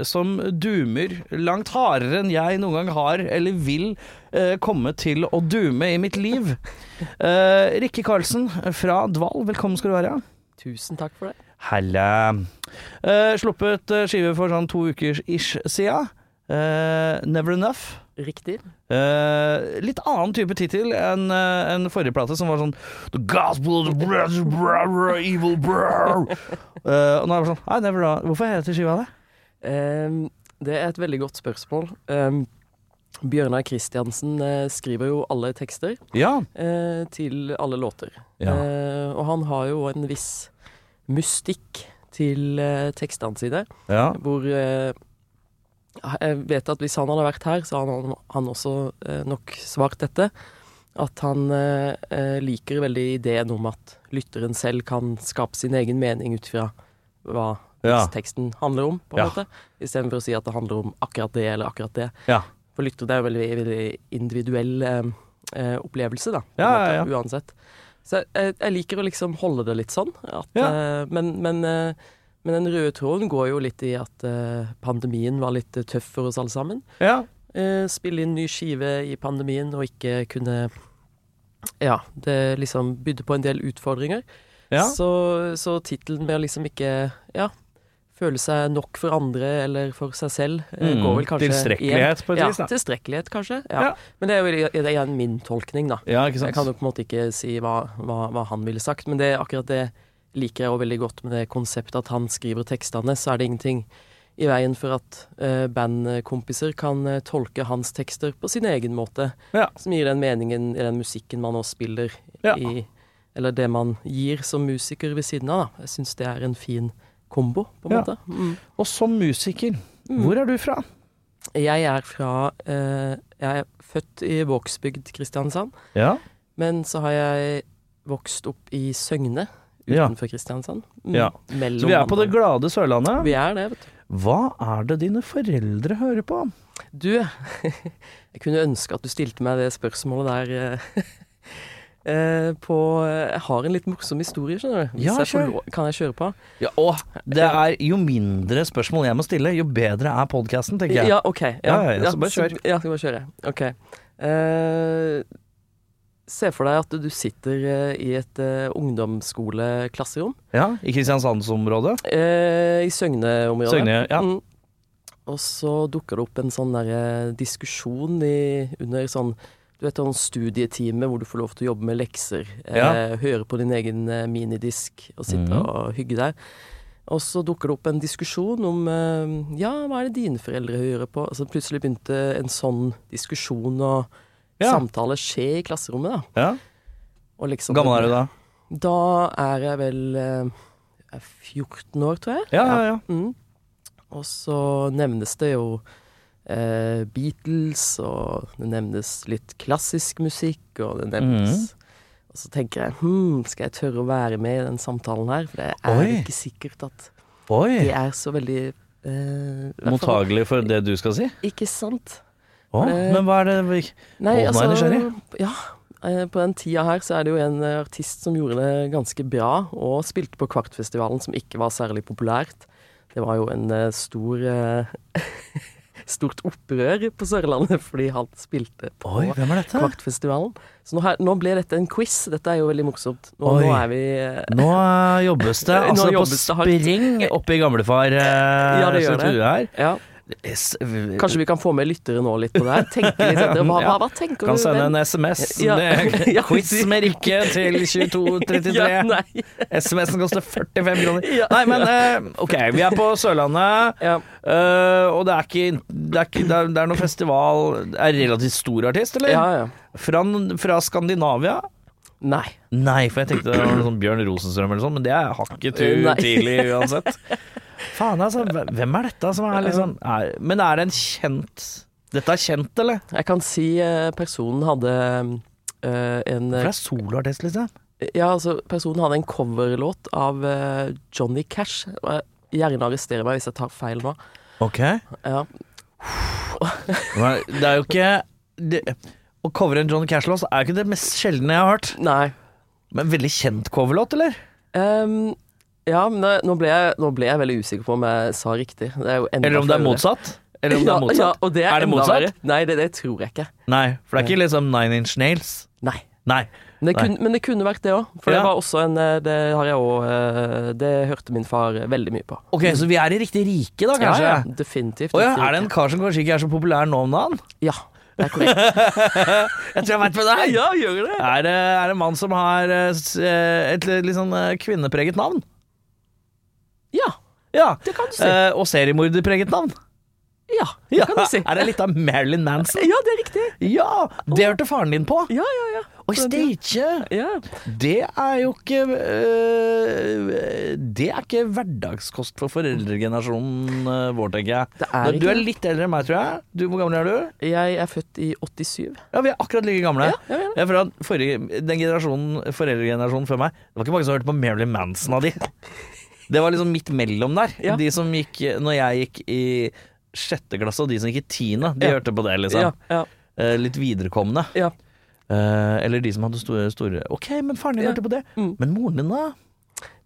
som dumer langt hardere enn jeg noen gang har eller vil eh, komme til å dume i mitt liv. Eh, Rikke Karlsen fra Dval, velkommen skal du være. Tusen takk for det. Halla. Eh, sluppet eh, skive for sånn to uker ish siden. Eh, Never Enough. Riktig. Uh, litt annen type tittel enn uh, en forrige plate, som var sånn The Gospel of the Brother, brother, Evil Brother. Uh, og nå er det sånn Nei, Never Enough. Hvorfor heter skiva det? Ehm, det er et veldig godt spørsmål. Um, Bjørnar Kristiansen eh, skriver jo alle tekster Ja. eh, til alle låter. Ja. Eh, og han har jo en viss mystikk til tekstene sine, ja. hvor Jeg vet at hvis han hadde vært her, så hadde han, han også nok svart dette. At han liker veldig ideen om at lytteren selv kan skape sin egen mening ut fra hva Ja. teksten handler om, på en Ja. måte. Istedenfor å si at det handler om akkurat det eller akkurat det. Ja. For lytter det er jo veldig, veldig individuell eh, eh, opplevelse, da. Ja, måte, ja. Uansett. Så jeg, jeg liker å liksom holde det litt sånn. At, eh, men, men, eh, men den røde tråden går jo litt i at eh, pandemien var litt eh, tøff for oss alle sammen. ja. Eh, spille inn ny skive i pandemien og ikke kunne Ja, det liksom bydde på en del utfordringer. ja. Så, så tittelen med å liksom ikke Ja, føle seg nok for andre eller for seg selv, eh, Mm, går vel kanskje tilstrekkelighet på et vis. Ja, tilstrekkelighet, kanskje. Ja. Ja. Men det er jo det er min tolkning, da. Ja, ikke Jeg kan jo på en måte ikke si hva, hva, hva han ville sagt, men det akkurat det liker jeg også veldig godt med det konseptet at han skriver tekstene, så er det ingenting i veien for at uh, bandkompiser kan uh, tolke hans tekster på sin egen måte, Ja. som gir den meningen i den musikken man nå spiller i Eller det man gir som musiker ved siden av, da. Jeg syns det er en fin kombo, på en Ja. måte. Mm. Og som musiker, hvor er du fra? Jeg er fra eh, Jeg er født i Vågsbygd, Kristiansand. Ja. Men så har jeg vokst opp i Søgne utenfor Kristiansand. Mm, Ja. Så vi er på det glade Sørlandet. Vi er det, vet du. Hva er det dine foreldre hører på? Du, jeg kunne ønske at du stilte meg det spørsmålet der eh, eh, på Jeg har en litt morsom historie, skjønner du. Hvis Ja, jeg får lov- Kan jeg kjøre på? Ja, og det er jo mindre spørsmål jeg må stille, jo bedre er podkasten, tenker jeg. Ja, OK. Ja, ja, så bare kjør. Ja, skal bare kjøre. OK. Eh, se for deg at du sitter eh, i et uh, ungdomsskoleklasserom Ja, I Kristiansandsområdet. eh, i Søgne-området. Søgne, ja. Mm. Og så dukker det opp en sånn derre diskusjon i, under sånn du vet, sånn studietime hvor du får lov til å jobbe med lekser. Ja. Eh, høre på din egen eh, minidisk og sitte mm. og hygge deg. Og så dukker det opp en diskusjon om eh, ja, hva er det dine foreldre hører på? Altså plutselig begynte en sånn diskusjon og Ja. samtale skje i klasserommet, da. ja. Og liksom, gammel er du da? Da er jeg vel eh, jeg er 14 år, tror jeg. Ja, ja, ja. Mm. Og så nevnes det jo eh, Beatles, og det nevnes litt klassisk musikk, og det nevnes Og så tenker jeg hm, skal jeg tørre å være med i den samtalen her? For det er Oi. ikke sikkert at Oi. de er så veldig eh, Mottagelig for det du skal si? Ikke sant? Å, Eh, men hva er det Nei, Å, nå er altså nysgjerrig. Ja. eh, På den tida her så er det jo en eh, artist som gjorde det ganske bra, og spilte på Kvartfestivalen, som ikke var særlig populært. Det var jo en stor Stort opprør på Sørlandet fordi han spilte på Oi, er? Kvartfestivalen. Så nå, her, nå ble dette en quiz. Dette er jo veldig morsomt. Nå, nå er vi eh, Nå eh, jobbes det altså på jobbes det hardt. spring oppe i gamlefar eh, Ja, det gjør det. her. Ja, kanskje vi kan få med lyttere nå litt på det her. Tenke litt etter. Hva, hva, hva tenker Kan du? sende en SMS. Ja. Ja. Quiz med Rikke til 2233. Ja. SMS-en koster 45 kroner. Ja. Nei, men eh, OK, vi er på Sørlandet. Ja. eh, og det er ikke Det er, ikke, det er, det er noe festival Er relativt stor artist, eller? ja, ja. Fra, fra Skandinavia? Nei. Nei, for jeg tenkte det var sånn Bjørn Rosenstrøm eller sånn, men det er hakket tu tidlig uansett. Faen, altså. Hvem er dette som er liksom er, Men er det en kjent Dette er kjent, eller? Jeg kan si eh, personen hadde uh, en For det er soloartist, liksom. Ja, altså, personen hadde en coverlåt av uh, Johnny Cash. Gjerne arrester meg hvis jeg tar feil nå. Ok. Ja. Det er jo ikke det, Å covre en Johnny Cash-låt er jo ikke det mest sjeldne jeg har hørt. Nei. Men veldig kjent coverlåt, eller? Ehm, ja, men det- nå ble, jeg, nå ble jeg veldig usikker på om jeg sa riktig. Er Eller om det er motsatt? Eller om det er motsatt? ja, og det er, Er det motsatt? verre. Nei, det, det tror jeg ikke. Nei, for det er ikke liksom Nine Inch Nails. Nei. Nei. Men det, kunne, men det kunne vært det òg. For Ja. det var også en eh, Det har jeg òg Det hørte min far veldig mye på. Ok, så vi er i riktig rike da, kanskje? Ja, ja, definitivt. Oh, ja, er det en kar som kanskje ikke er så populær nå om dagen? Ja, det er korrekt. Jeg tror jeg veit det er. ja, gjør det? Er det er det en mann som har eh, eh, et litt sånn eh, kvinnepreget navn? Ja, Ja. det kan du si. Eh, og seriemorderpreget navn? Ja, det Ja. kan du si. Er det litt av Marilyn Manson? Ja, det er riktig. Ja! Det hørte faren din på. Ja, ja, ja. Oi, stage! ja. Det er jo ikke øh, Det er ikke hverdagskost for foreldregenerasjonen øh, vår, tenker jeg. Er du er litt eldre enn meg, tror jeg. Du, hvor gammel er du? Jeg er født i 87. Ja, Vi er akkurat like gamle. Ja. Jeg forrige, Den generasjonen, foreldregenerasjonen før meg, det var ikke mange som hørte på Marilyn Manson av de. Det var liksom midt mellom der. Ja. De som gikk Når jeg gikk i sjette klasse, og de som gikk i tiende, de Ja. hørte på det, liksom. Ja, ja, Eh, litt viderekomne. ja. Eh, eller de som hadde store, store Ok, men faren din hørte på det. Mm. Men moren din, da?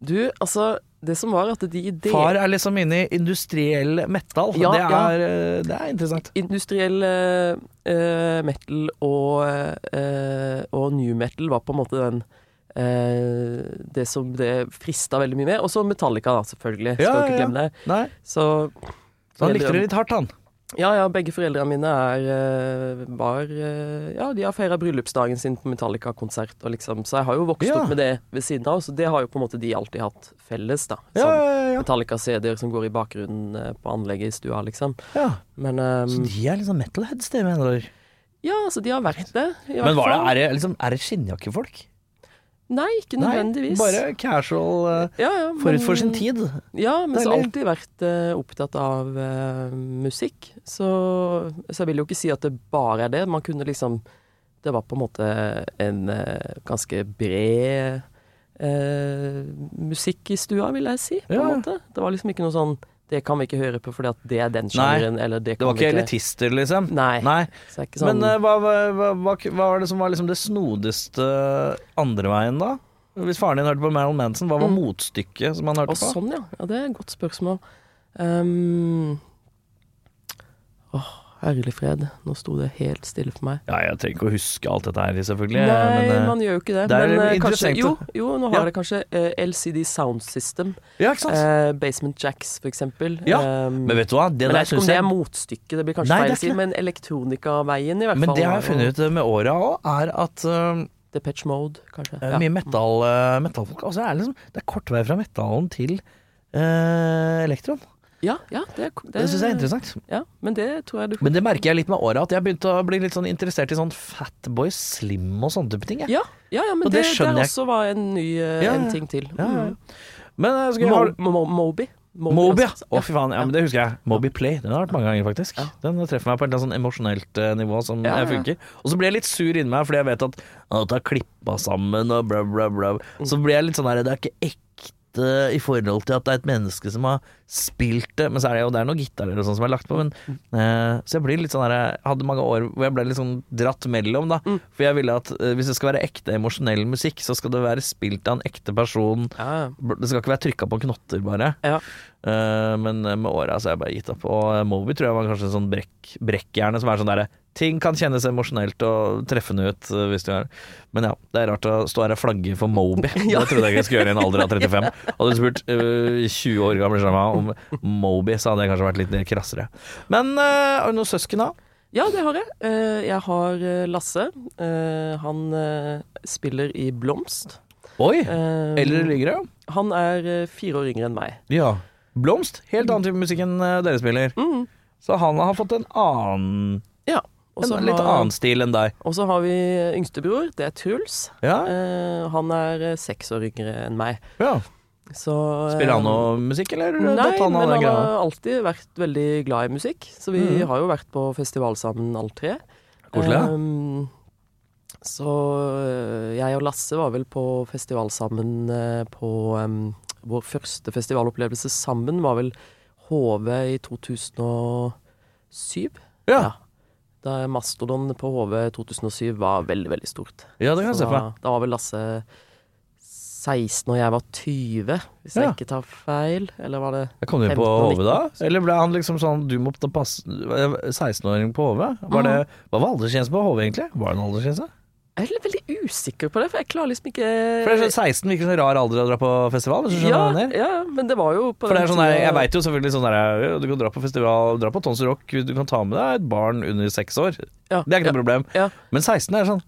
Du, altså Det som var at de del- Far er liksom inne i industriell metal. Ja, det, er, ja. det er interessant. Industriell eh, eh, metal og, uh, og new metal var på en måte den eh, det som det frista veldig mye med. Og så Metallica, da, selvfølgelig. Skal Ja, ikke glemme det. Nei, Så så han likte det litt hardt, han. Ja, ja, begge foreldrene mine er eh, var eh, Ja, de har feira bryllupsdagen sin på Metallica-konsert, og liksom Så jeg har jo vokst Ja. opp med det ved siden av, så det har jo på en måte de alltid hatt felles, da. Sånn ja, ja. Metallica-CD-er som går i bakgrunnen eh, på anlegget i stua, liksom. ja. Men Så ehm, de er liksom metalheads, det mener du? Ja, altså, de har vært det. i hvert Men var det, er det, liksom, er det skinnjakkefolk? Nei, ikke Nei, nødvendigvis. bare casual uh, ja, ja, forut for sin tid. Ja, men så har alltid vært uh, opptatt av uh, musikk. Så, så jeg vil jo ikke si at det bare er det. Man kunne liksom Det var på en måte en ganske bred musikk i stua, vil jeg si. På Ja. en måte. Det var liksom ikke noe sånn Det kan vi ikke høre på fordi at det er den Nei, sjangeren, eller det Det var ikke elitister, liksom? Nei. Nei. Er ikke sånn Men uh, hva, hva, hva, hva, var det som var liksom det snodigste andre veien, da? Hvis faren din hørte på Marilyn Manson, hva var Mm. motstykket som han hørte og på? sånn, ja. ja. Det er et godt spørsmål. Um, Åh, herlig fred. Nå sto det helt stille for meg. Ja, jeg trenger ikke å huske alt dette her, selvfølgelig. Nei, men, eh, man gjør jo ikke det. det men eh, kanskje Jo, jo nå Ja. har det kanskje uh, LCD Sound System. Ja, ikke sant? Uh, Basement Jacks, for eksempel. Ja, Um, men vet du hva? Det men der jeg vet ikke om det er motstykket, det blir kanskje Nei, feil å si, men elektronikaveien i hvert Men fall. det har jeg har funnet ut med åra òg, er at uh, Depeche Mode, kanskje. eh, Ja. mye metal, uh, metalfolk altså, er liksom, Det er kort vei fra metallen til uh, elektron. Ja, ja, det, det, Det syns jeg er interessant. Ja, men det tror jeg du Men det merker jeg litt med åra, at jeg begynte å bli litt sånn interessert i sånn Fatboy Slim og sånne type ting. Jeg. Ja, ja, ja men Og det det, det, også var en ny eh, Ja, en ting til. Ja, ja. Mm. Men uh, skal jeg Mo ha Mo Mo Moby. Moby, ja. altså. Å, fy faen. Ja, men det husker jeg. Moby Play. Den har jeg hørt mange ganger, faktisk. Den treffer meg på et sånn emosjonelt eh, nivå som eh, funker. Og så blir jeg litt sur inni meg fordi jeg vet at alt er klippa sammen og bla, bla, bla. Mm. Så blir jeg litt sånn her Det er ikke ekte i forhold til at det er et menneske som har spilt det. Men så er det jo det er noen gitarer og sånn som er lagt på. Men, eh, så jeg blir litt sånn her Jeg hadde mange år hvor jeg ble litt sånn dratt mellom, da. Mm. For jeg ville at uh, hvis det skal være ekte emosjonell musikk, så skal det være spilt av en ekte person. Ja. Det skal ikke være trykka på knotter, bare. Ja. Eh, men med åra så har jeg bare gitt opp. Og eh, Moby tror jeg var kanskje en sånn brekk, brekkjerne som er sånn derre Ting kan kjennes emosjonelt og treffende ut eh, hvis du er Men ja, det er rart å stå her og flagge for Moby. Ja. Det trodde jeg ikke jeg skulle gjøre i en alder av 35. Hadde du spurt uh, 20 år gamle Shama om Moby, så hadde jeg kanskje vært litt krassere. Men uh, har du noen søsken, da? Ja, det har jeg. Jeg har Lasse. Han spiller i Blomst. Oi! Eller yngre? Han er fire år yngre enn meg. Ja. Blomst. Helt annen type musikk enn eh, dere spiller. Mm. Så han har fått en annen Ja. Også En litt har- annen stil enn deg. Og så har vi yngstebror. Det er Truls. Ja. Eh, han er eh, seks år yngre enn meg. ja. Så Spiller han eh, noe musikk, eller? Nei, han men han har alltid vært veldig glad i musikk. Så vi mm. har jo vært på festival sammen, alle tre. Koselig. Ehm, så jeg og Lasse var vel på festival sammen på ehm, Vår første festivalopplevelse sammen var vel HV i 2007. Ja. Da Mastodon på HV 2007 var veldig, veldig stort. ja, det kan jeg se for da, meg. da var vel Lasse 16 og jeg var 20, hvis Ja. jeg ikke tar feil. Eller var det Jeg kom du inn på HV da? Eller ble han liksom sånn du måtte passe 16-åring på HV? Var det, hva var aldersgrensen på HV, egentlig? Var det en aldersgrense? Jeg er veldig usikker på det, for jeg klarer liksom ikke For det er sånn 16 virker en rar alder å dra på festival. Ja, ja, men det var jo på For det er sånn der, Jeg veit jo selvfølgelig sånn der Du kan dra på festival, dra på Tons Rock, du kan ta med deg et barn under seks år. ja, Det er ikke noe problem. Men 16 er sånn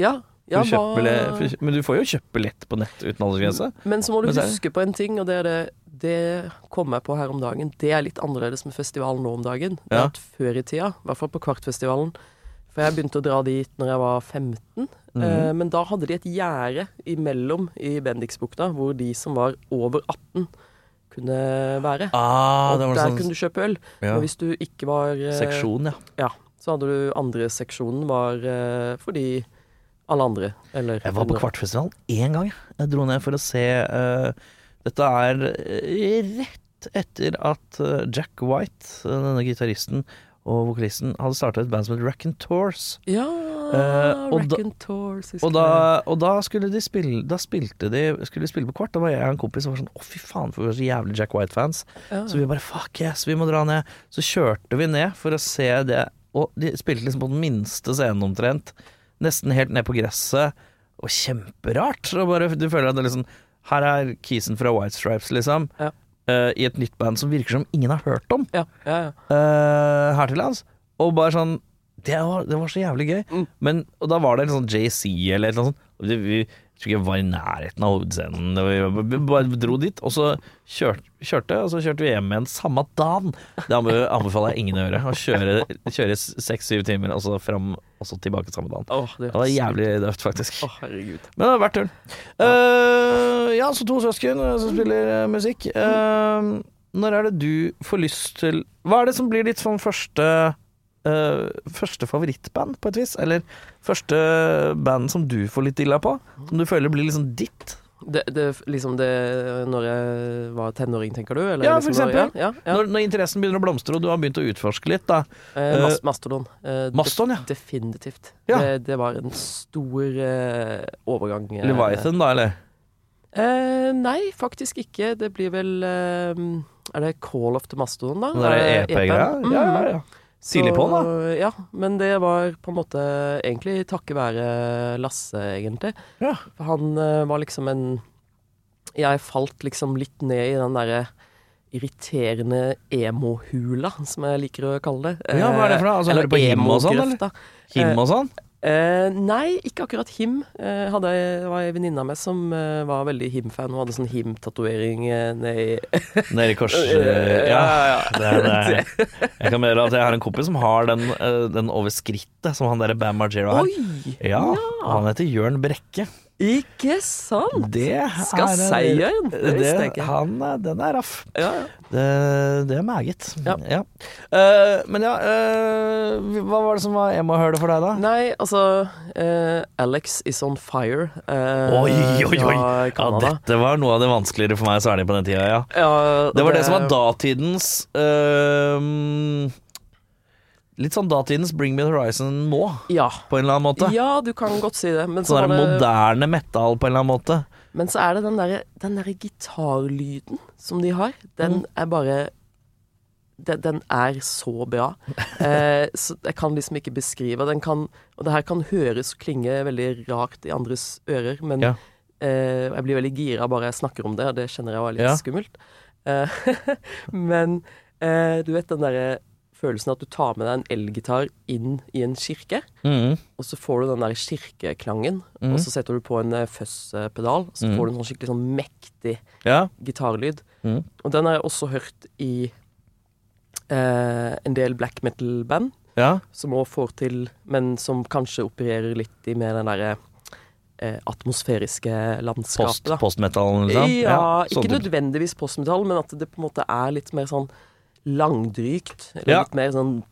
Ja, ja, du Men du får jo kjøpe billett på nett uten aldersgrense. Men så må du huske på en ting, og det er det Det kom jeg på her om dagen. Det er litt annerledes med festivalen nå om dagen. Det er at Før i tida, i hvert fall på Kvartfestivalen For jeg begynte å dra dit når jeg var 15. Mm. eh, men da hadde de et gjerde imellom i Bendiksbukta hvor de som var over 18, kunne være. Ah, og der sånn kunne du kjøpe øl. ja. Men hvis du ikke var eh, Seksjon, ja. Ja. Så hadde du andre seksjonen var eh, fordi alle andre, eller Jeg var på Kvartfestivalen én gang. jeg. Dro ned for å se eh, Dette er eh, rett etter at eh, Jack White, denne gitaristen og vokalisten, hadde starta et band som het Tours Ja, uh, og da- Raconteurs. husker Og da, og da skulle de spille Da spilte de Skulle de spille på Kvart. Da var jeg og en kompis som var sånn Å, fy faen, for vi var så jævlig Jack White-fans. Ja. Så vi bare fuck yes, vi må dra ned. Så kjørte vi ned for å se det, og de spilte liksom på den minste scenen omtrent. Nesten helt ned på gresset. Og kjemperart. Og bare, du føler at det liksom Her er Kisen fra White Stripes, liksom. Ja. Eh, I et nytt band som virker som ingen har hørt om Ja, ja, ja. uh, her til lands. Og bare sånn Det var, det var så jævlig gøy. Mm. Men, og da var det en sånn JC eller et eller annet sånt. Vi jeg tror ikke jeg var i nærheten av hovedscenen. Vi bare dro dit, og så kjørte, kjørte og så kjørte vi hjem igjen samme dagen. Det anbefaler jeg ingen å gjøre. Å kjøre, kjøre seks-syv timer, og så fram og så tilbake samme dagen. Oh, det, Det var jævlig døvt, faktisk. Oh, herregud. Men det var vært turen. Eh, ja, så to søsken eh, som spiller eh, musikk. Uh, når er det du får lyst til Hva er det som blir ditt sånn første Uh, Første favorittband, på et vis? Eller første band som du får litt dilla på? Som du føler blir liksom ditt? Det, det, liksom det Når jeg var tenåring, tenker du? Eller Ja, liksom for når- eksempel. Ja, ja, ja. Når, når interessen begynner å blomstre, og du har begynt å utforske litt, da. Eh, mas Mastodon. Eh, Mastodon, ja. Definitivt. Ja. Det, det var en stor eh, overgang. eh. Leviathan, da, eller? Eh, nei, faktisk ikke. Det blir vel eh, Er det Call of the Mastodon, da? Det er Eh, EP-greia? EP-en? Ja, ja, ja. Tidlig på, da. Ja, men det var på en måte egentlig takket være Lasse, egentlig. Ja. For han eh, var liksom en Jeg falt liksom litt ned i den derre irriterende emo-hula, som jeg liker å kalle det. Ja, hva er det for noe? Altså, hører du på Him og sånn, eller? Him og sånn? Eh, nei, ikke akkurat him. Eh, hadde, det var ei venninne av meg som eh, var veldig him-fan. Hun hadde sånn him-tatovering eh, nedi Nede i kors... Ja. ja, Det det. Jeg kan meddele at jeg har en kompis som har den, eh, den over skrittet, som han derre Bam Margero har. Oi! Ja, og han heter Jørn Brekke. Ikke sant? Det Skal er seieren! Det visste jeg ikke. han, eh, Den er raff. Ja, ja. Det, det er meget. Ja. Eh, men ja, uh, hva var det som var emo-hølet for deg, da? Nei, altså uh, Alex is on fire. eh, Oi, oi, oi! Ja, dette var noe av det vanskeligere for meg særlig på den tida, ja. Ja, Det var det som var datidens eh, Litt sånn datidens Bring Me The Horizon nå, Ja. på en eller annen måte. ja, du kan godt si det. Men så, Sånn er det, moderne metal på en eller annen måte. men så er det den derre den der gitarlyden som de har. Den Mm. er bare den, den er så bra. Eh, så jeg kan liksom ikke beskrive den. Kan, og det her kan høres og klinge veldig rart i andres ører, men Ja. eh, jeg blir veldig gira bare jeg snakker om det, og det kjenner jeg var litt Ja. skummelt. Eh, men eh, du vet den derre følelsen at du tar med deg en elgitar inn i en kirke, Mm. og så får du den der kirkeklangen, mm. og så setter du på en uh, fuzz-pedal, så mm. får du en sånn skikkelig sånn mektig Ja. gitarlyd. Mhm. Og den har jeg også hørt i eh, en del black metal-band, ja. som òg får til, men som kanskje opererer litt i med den derre eh, atmosfæriske landskapet. Post, postmetallen, liksom? Ja, ja, ikke nødvendigvis postmetall, men at det på en måte er litt mer sånn langdrygt. Eller Ja. litt mer sånn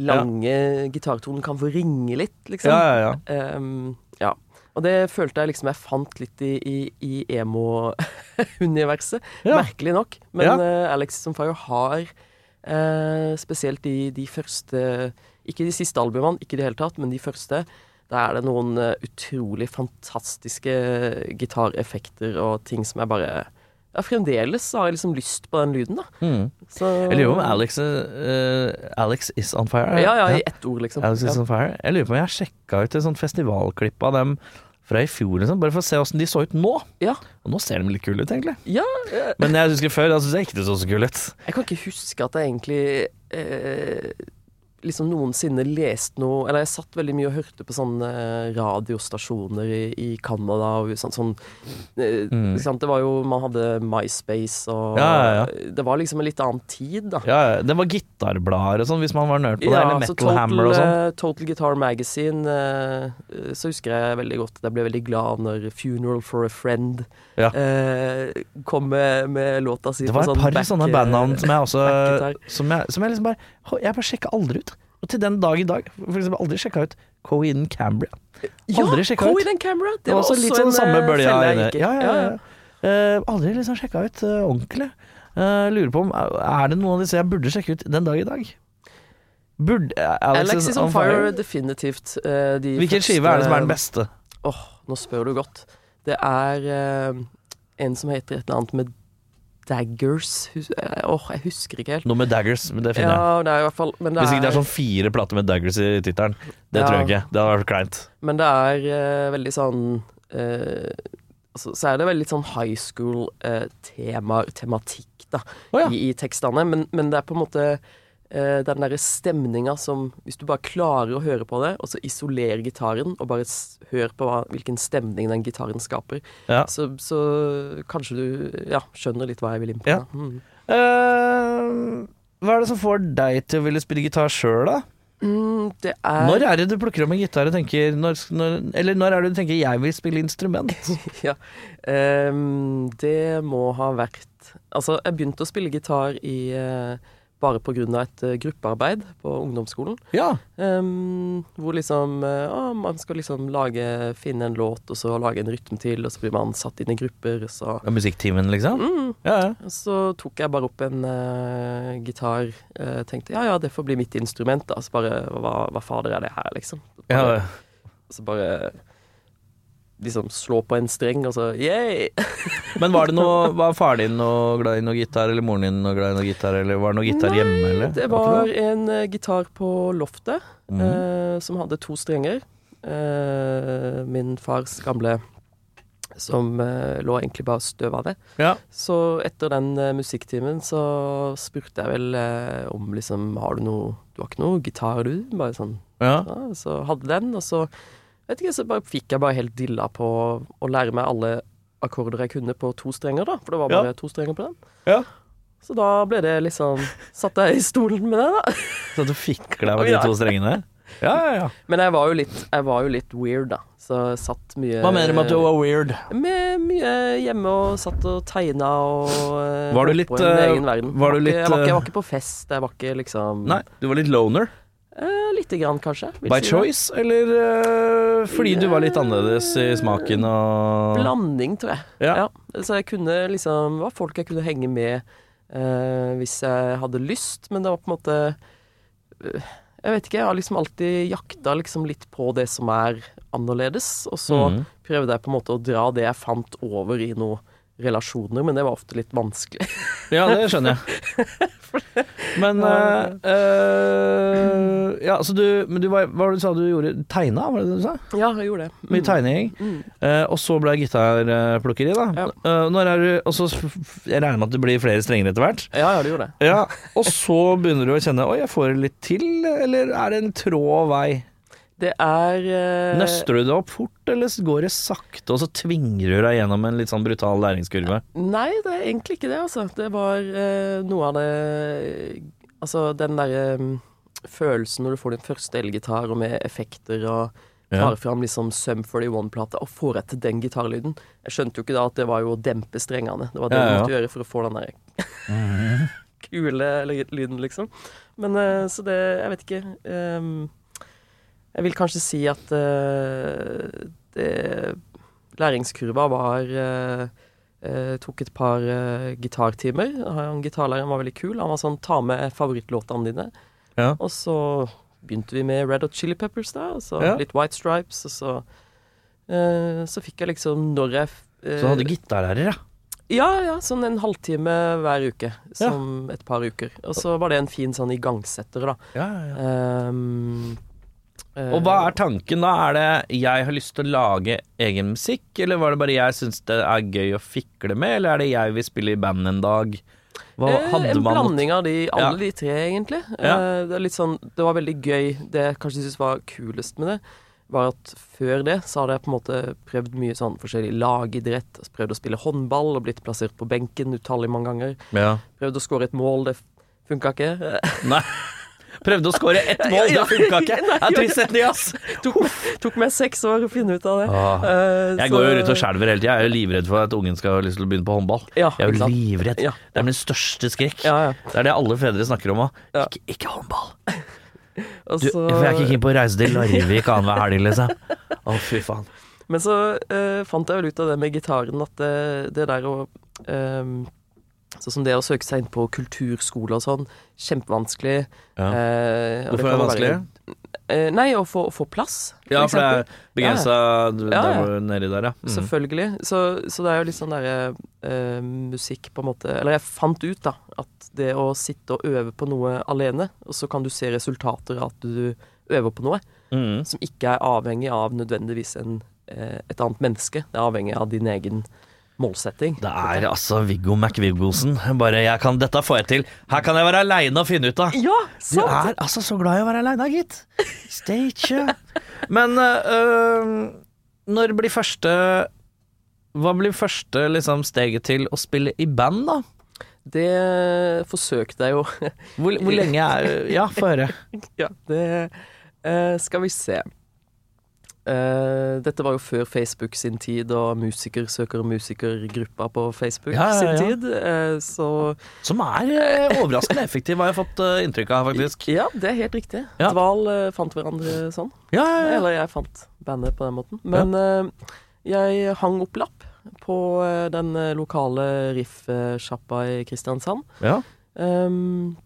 lange gitartoner kan få ringe litt, liksom. Ja, ja, ja. Um, ja. Og det følte jeg liksom jeg fant litt i, i, i emo-universet. Ja. Merkelig nok. Men Ja. uh, Alex on Fire har uh, spesielt de, de første Ikke de siste albumene, ikke i det hele tatt, men de første. Der er det noen uh, utrolig fantastiske gitareffekter og ting som jeg bare ja, Fremdeles har jeg liksom lyst på den lyden, da. Mm. Så, Jeg lurer på om Alex, uh, Alex is on fire. Ja, ja, i ett ord, liksom. Alex is Ja. on fire. Jeg lurer på om jeg har sjekka ut et sånt festivalklipp av dem fra i fjor, liksom, bare for å se åssen de så ut nå. Ja. Og nå ser de litt kule ut, egentlig. Ja, eh, Men jeg husker før, da syns jeg ikke det så så kule ut. Jeg kan ikke huske at jeg egentlig eh, liksom noensinne lest noe Eller jeg satt veldig mye og hørte på sånne eh, radiostasjoner i, i Canada og sånn, sånn eh, Mm. sant? Det var jo Man hadde MySpace og Ja, ja, ja. Det var liksom en litt annen tid, da. Ja, ja, det var gitarblader og sånn, hvis man var nerd på det. Eller Metal total, Hammer og sånn. eh, Total Guitar Magazine Så husker jeg veldig godt jeg ble veldig glad når Funeral for a Friend eh, kom med, med låta si Det var et sånn par back- sånne bandnavn som jeg også som jeg, som jeg liksom bare Jeg bare sjekka aldri ut. Og til den dag i dag, for eksempel aldri sjekka ut Coeden Cambria. Aldri ja, ut. Cambria! Det var også, også litt sånn en, samme bølge bølja gikk i. Ja, ja, ja. Eh, aldri liksom sjekka ut uh, ordentlig. Uh, lurer på om Er det noen av disse jeg burde sjekke ut den dag i dag? Burde eh, Alex, Alex is on fire, definitivt. eh, de Hvilken skive er det som er den beste? Åh, nå spør du godt. Det er eh, en som heter et eller annet med Daggers oh, Åh, jeg husker ikke helt. Noe med Daggers, men det finner jeg. Det er i hvert fall men det Hvis ikke det er sånn fire plater med Daggers i tittelen. Det Ja. tror jeg ikke. Det hadde vært kleint. Men det er uh, veldig sånn uh, altså, Så er det veldig sånn high school-tema, tematikk, da, oh, ja. i, i tekstene. Men, men det er på en måte eh, den derre stemninga som Hvis du bare klarer å høre på det, og så isolerer gitaren, og bare hør på hva, hvilken stemning den gitaren skaper, Ja. så, så kanskje du ja, skjønner litt hva jeg vil inn på. Ja. Mm. Uh, hva er det som får deg til å ville spille gitar sjøl, da? Mm, det er Når er det du plukker opp en gitar og tenker når, når, Eller når er det du tenker 'jeg vil spille instrument'? ja. um, det må ha vært Altså, jeg begynte å spille gitar i eh, bare av et eh, gruppearbeid på ungdomsskolen. Ja. Um, hvor liksom å, Man skal liksom lage finne en låt, og så lage en rytme til, og så blir man satt inn i grupper, og ja, Musikktimen, liksom? mm, Ja, ja. Så tok jeg bare opp en uh, gitar. uh, tenkte ja ja, det får bli mitt instrument, da. Så bare hva, hva fader er det her, liksom? Bare, ja. Så bare liksom slå på en streng, og så yeah! Men var det noe Var faren din noe glad i noe gitar, eller moren din noe glad i noe gitar, eller var det noe gitar hjemme, eller? Det var en uh, gitar på loftet eh, som hadde to strenger. Uh, min fars gamle som lå egentlig bare støva det. Ja. Så etter den musikktimen så spurte jeg vel om liksom Har du noe Du har ikke noe gitar, du? Bare sånn ja. ja, Så hadde den, og så vet ikke, så bare fikk jeg bare helt dilla på å lære meg alle akkorder jeg kunne på to strenger, da. For det var Ja. bare to strenger på den. Ja. Så da ble det liksom Satt jeg i stolen med det, da. Så du fikla med de to strengene? Ja, ja, ja. Men jeg var jo litt, jeg var jo litt weird, da. Så jeg satt mye Hva mener du med at du var weird? Med mye hjemme og satt og tegna og eh, Var du litt, på eh, egen verden. var du litt, jeg, var ikke, jeg eh, var ikke på fest, jeg var ikke liksom Nei, du var litt loner. Eh, Lite grann, kanskje. By si det. choice, eller uh, fordi du var litt annerledes i smaken og Blanding, tror jeg. Ja. Så jeg kunne liksom Det var folk jeg kunne henge med uh, hvis jeg hadde lyst, men det var på en måte Jeg vet ikke, jeg har liksom alltid jakta liksom litt på det som er annerledes, og så mm. prøvde jeg på en måte å dra det jeg fant over i noen relasjoner, men det var ofte litt vanskelig. Ja, det skjønner jeg. Men eh, eh, Ja, så du Men du var, hva var det du sa du gjorde? Tegna, var det det du sa? ja, jeg gjorde det. Mye tegning. Mm. Uh, og så ble gitarplukkeri, da. Ja. Eh, når er du Og så Jeg regner med at det blir flere strenger etter hvert. Ja, ja, det gjorde det. Ja, Og så begynner du å kjenne Oi, jeg får det litt til, eller er det en trå vei? Det er uh... Nøster du det opp fort, eller går det sakte, og så tvinger du deg gjennom en litt sånn brutal læringskurve? Nei, det er egentlig ikke det, altså. Det var uh, noe av det Altså den derre um, følelsen når du får din første elgitar, og med effekter og Ja. tar fram liksom Sum 41-plata og får etter den gitarlyden. Jeg skjønte jo ikke da at det var jo å dempe strengene. Det var det Ja, du måtte gjøre for å få den der kule lyden, liksom. Men eh, så det Jeg vet ikke. ehm, jeg vil kanskje si at uh, det Læringskurva var uh, uh, Tok et par gitartimer. Han Gitarlæreren var veldig kul. Han var sånn Ta med favorittlåtene dine. Ja. Og så begynte vi med Red Hot Chili Peppers, da. Og så Ja. litt White Stripes. Og så eh, Så fikk jeg liksom Når jeg Så du hadde gitarlærer, ja. ja, ja, sånn en halvtime hver uke. Som et par uker. Og så var det en fin sånn igangsetter, da. ja, ja, ja. Ehm, eh, Og hva er tanken da? Er det jeg har lyst til å lage egen musikk, eller var det bare jeg syns det er gøy å fikle med, eller er det jeg vil spille i band en dag? Hva eh, hadde En man blanding av de, alle Ja. de tre, egentlig. Ja. Eh, det, er litt sånn, det var veldig gøy. Det jeg kanskje syntes var kulest med det, var at før det så hadde jeg på en måte prøvd mye sånn forskjellig lagidrett. Prøvd å spille håndball og blitt plassert på benken utallig mange ganger. Ja. Prøvd å skåre et mål, det funka ikke. Nei. Prøvde å skåre ett mål, det funka ikke. Det Nei, er trist setning, ass. tok, tok meg seks år å finne ut av det. Åh. Eh, Jeg så- går jo rundt og skjelver hele tida. Jeg er jo livredd for at ungen skal ha lyst til å begynne på håndball. Ja, Jeg er jo livredd. Ja. Det er min største skrekk. Ja, ja. Det er det alle fedre snakker om òg. Ikke, ikke håndball. Du, jeg er ikke keen på å reise til Larvik annenhver helg, liksom. Å, fy faen. Men så uh, fant jeg vel ut av det med gitaren at det, det der å ehm, Sånn som det å søke seg inn på kulturskole og sånn, kjempevanskelig. Ja. Eh, Hvorfor er det vanskelig? være- Eh, nei, å få, å få plass, Ja, for det er begrensa Ja, ja. nedi der, ja. Mm. Selvfølgelig. Så, så det er jo litt sånn derre eh, musikk på en måte Eller jeg fant ut, da, at det å sitte og øve på noe alene, og så kan du se resultater av at du øver på noe, Mm. som ikke er avhengig av nødvendigvis en, eh, et annet menneske. Det er avhengig av din egen målsetting. Det er altså Viggo McViggosen. Bare jeg kan, Dette får jeg til. Her kan jeg være aleine og finne ut av. Ja, Du er altså så glad i å være aleine, gitt. Stage. Men øh, når blir første Hva blir første liksom, steget til å spille i band, da? Det forsøkte jeg jo. Hvor, hvor lenge er Ja, få høre. ja, det øh, Skal vi se. Eh, dette var jo før Facebook sin tid, og musiker søker musikergruppa på Facebook Ja, ja, ja. sin tid. Uh, så Som er øh, overraskende effektiv, har jeg fått inntrykk av, faktisk. ja, det er helt riktig. Ja. Dval eh, fant hverandre sånn. Eller jeg fant bandet på den måten. Men eh, jeg hang opp lapp på eh, den eh, lokale riff-sjappa i Kristiansand. ja. Um,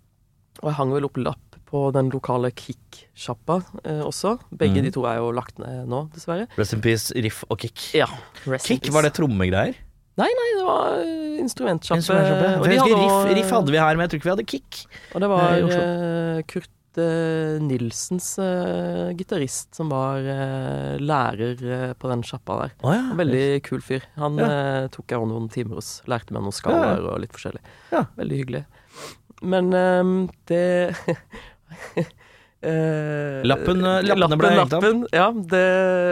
og jeg hang vel opp lapp på den lokale Kick-sjappa eh, også. Begge mm. de to er jo lagt ned nå, dessverre. Rest in peace, Riff og Kick. Ja. Kick, var det trommegreier? Nei, nei, det var eh, instrumentsjappe. Instrument Og, de hadde riff, riff hadde vi her, men jeg tror ikke vi hadde Kick. og det eh, var eh, Kurt eh, Nilsens eh, gitarist som var eh, lærer eh, på den sjappa der. Oh, ja. Veldig kul fyr. Han Ja. eh, tok jeg noen timer hos. Lærte meg noen skalaer og litt forskjellig. Ja. Veldig hyggelig. Men det eh, Lappen, eh, lappen, ble hengt opp. Ja, det,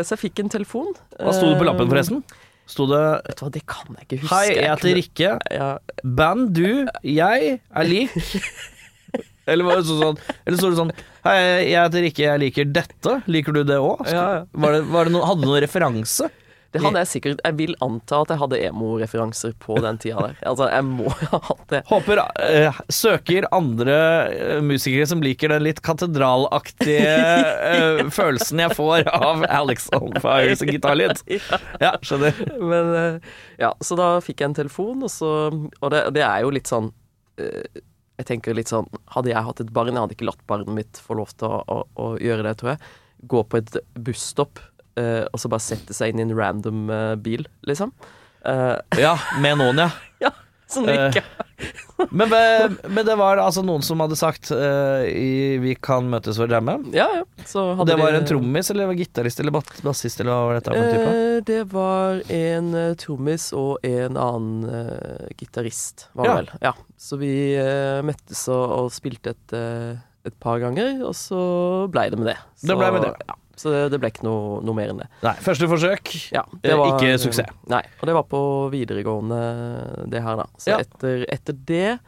så jeg fikk en telefon. Hva sto det på lappen, Eh, forresten? Sto det Vet du hva, det kan jeg ikke huske. Hei, jeg heter Rikke. Ja, Band, du, jeg er lik. Eller var det sånn, sånn Eller sto det sånn Hei, jeg heter Rikke, jeg liker dette. Liker du det òg? Ja, ja. Var det, var det noe, hadde du noen referanse? Det hadde jeg sikkert. Jeg vil anta at jeg hadde emo-referanser på den tida der. Altså, jeg må ha hatt det. Håper uh, Søker andre eh, musikere som liker den litt katedralaktige uh, følelsen jeg får av Alex on Fires gitarlyd. Ja. Skjønner. Men ja, så da fikk jeg en telefon, og så Og det, det er jo litt sånn Jeg tenker litt sånn Hadde jeg hatt et barn, jeg hadde ikke latt barnet mitt få lov til å, å, å gjøre det, tror jeg. Gå på et busstopp, eh, og så bare sette seg inn i en random uh, bil, liksom. Uh, Ja, med noen, ja. ja, som du ikke Men, men, det var altså noen som hadde sagt i, Vi kan møtes for å jamme. Ja, ja. Og det var en trommis eller var gitarist eller bassist eller hva var dette? Eh, det var en uh, trommis og en annen uh, gitarist, var det Ja. vel. Ja. Så vi møttes og, og spilte et, et par ganger, og så blei det med det. Så, Det ble med det. Ja, så det, det ble ikke noe, noe mer enn det. Nei, første forsøk. Ja, var, ikke suksess. Nei, og det var på videregående, det her, da. Så Ja. etter, etter det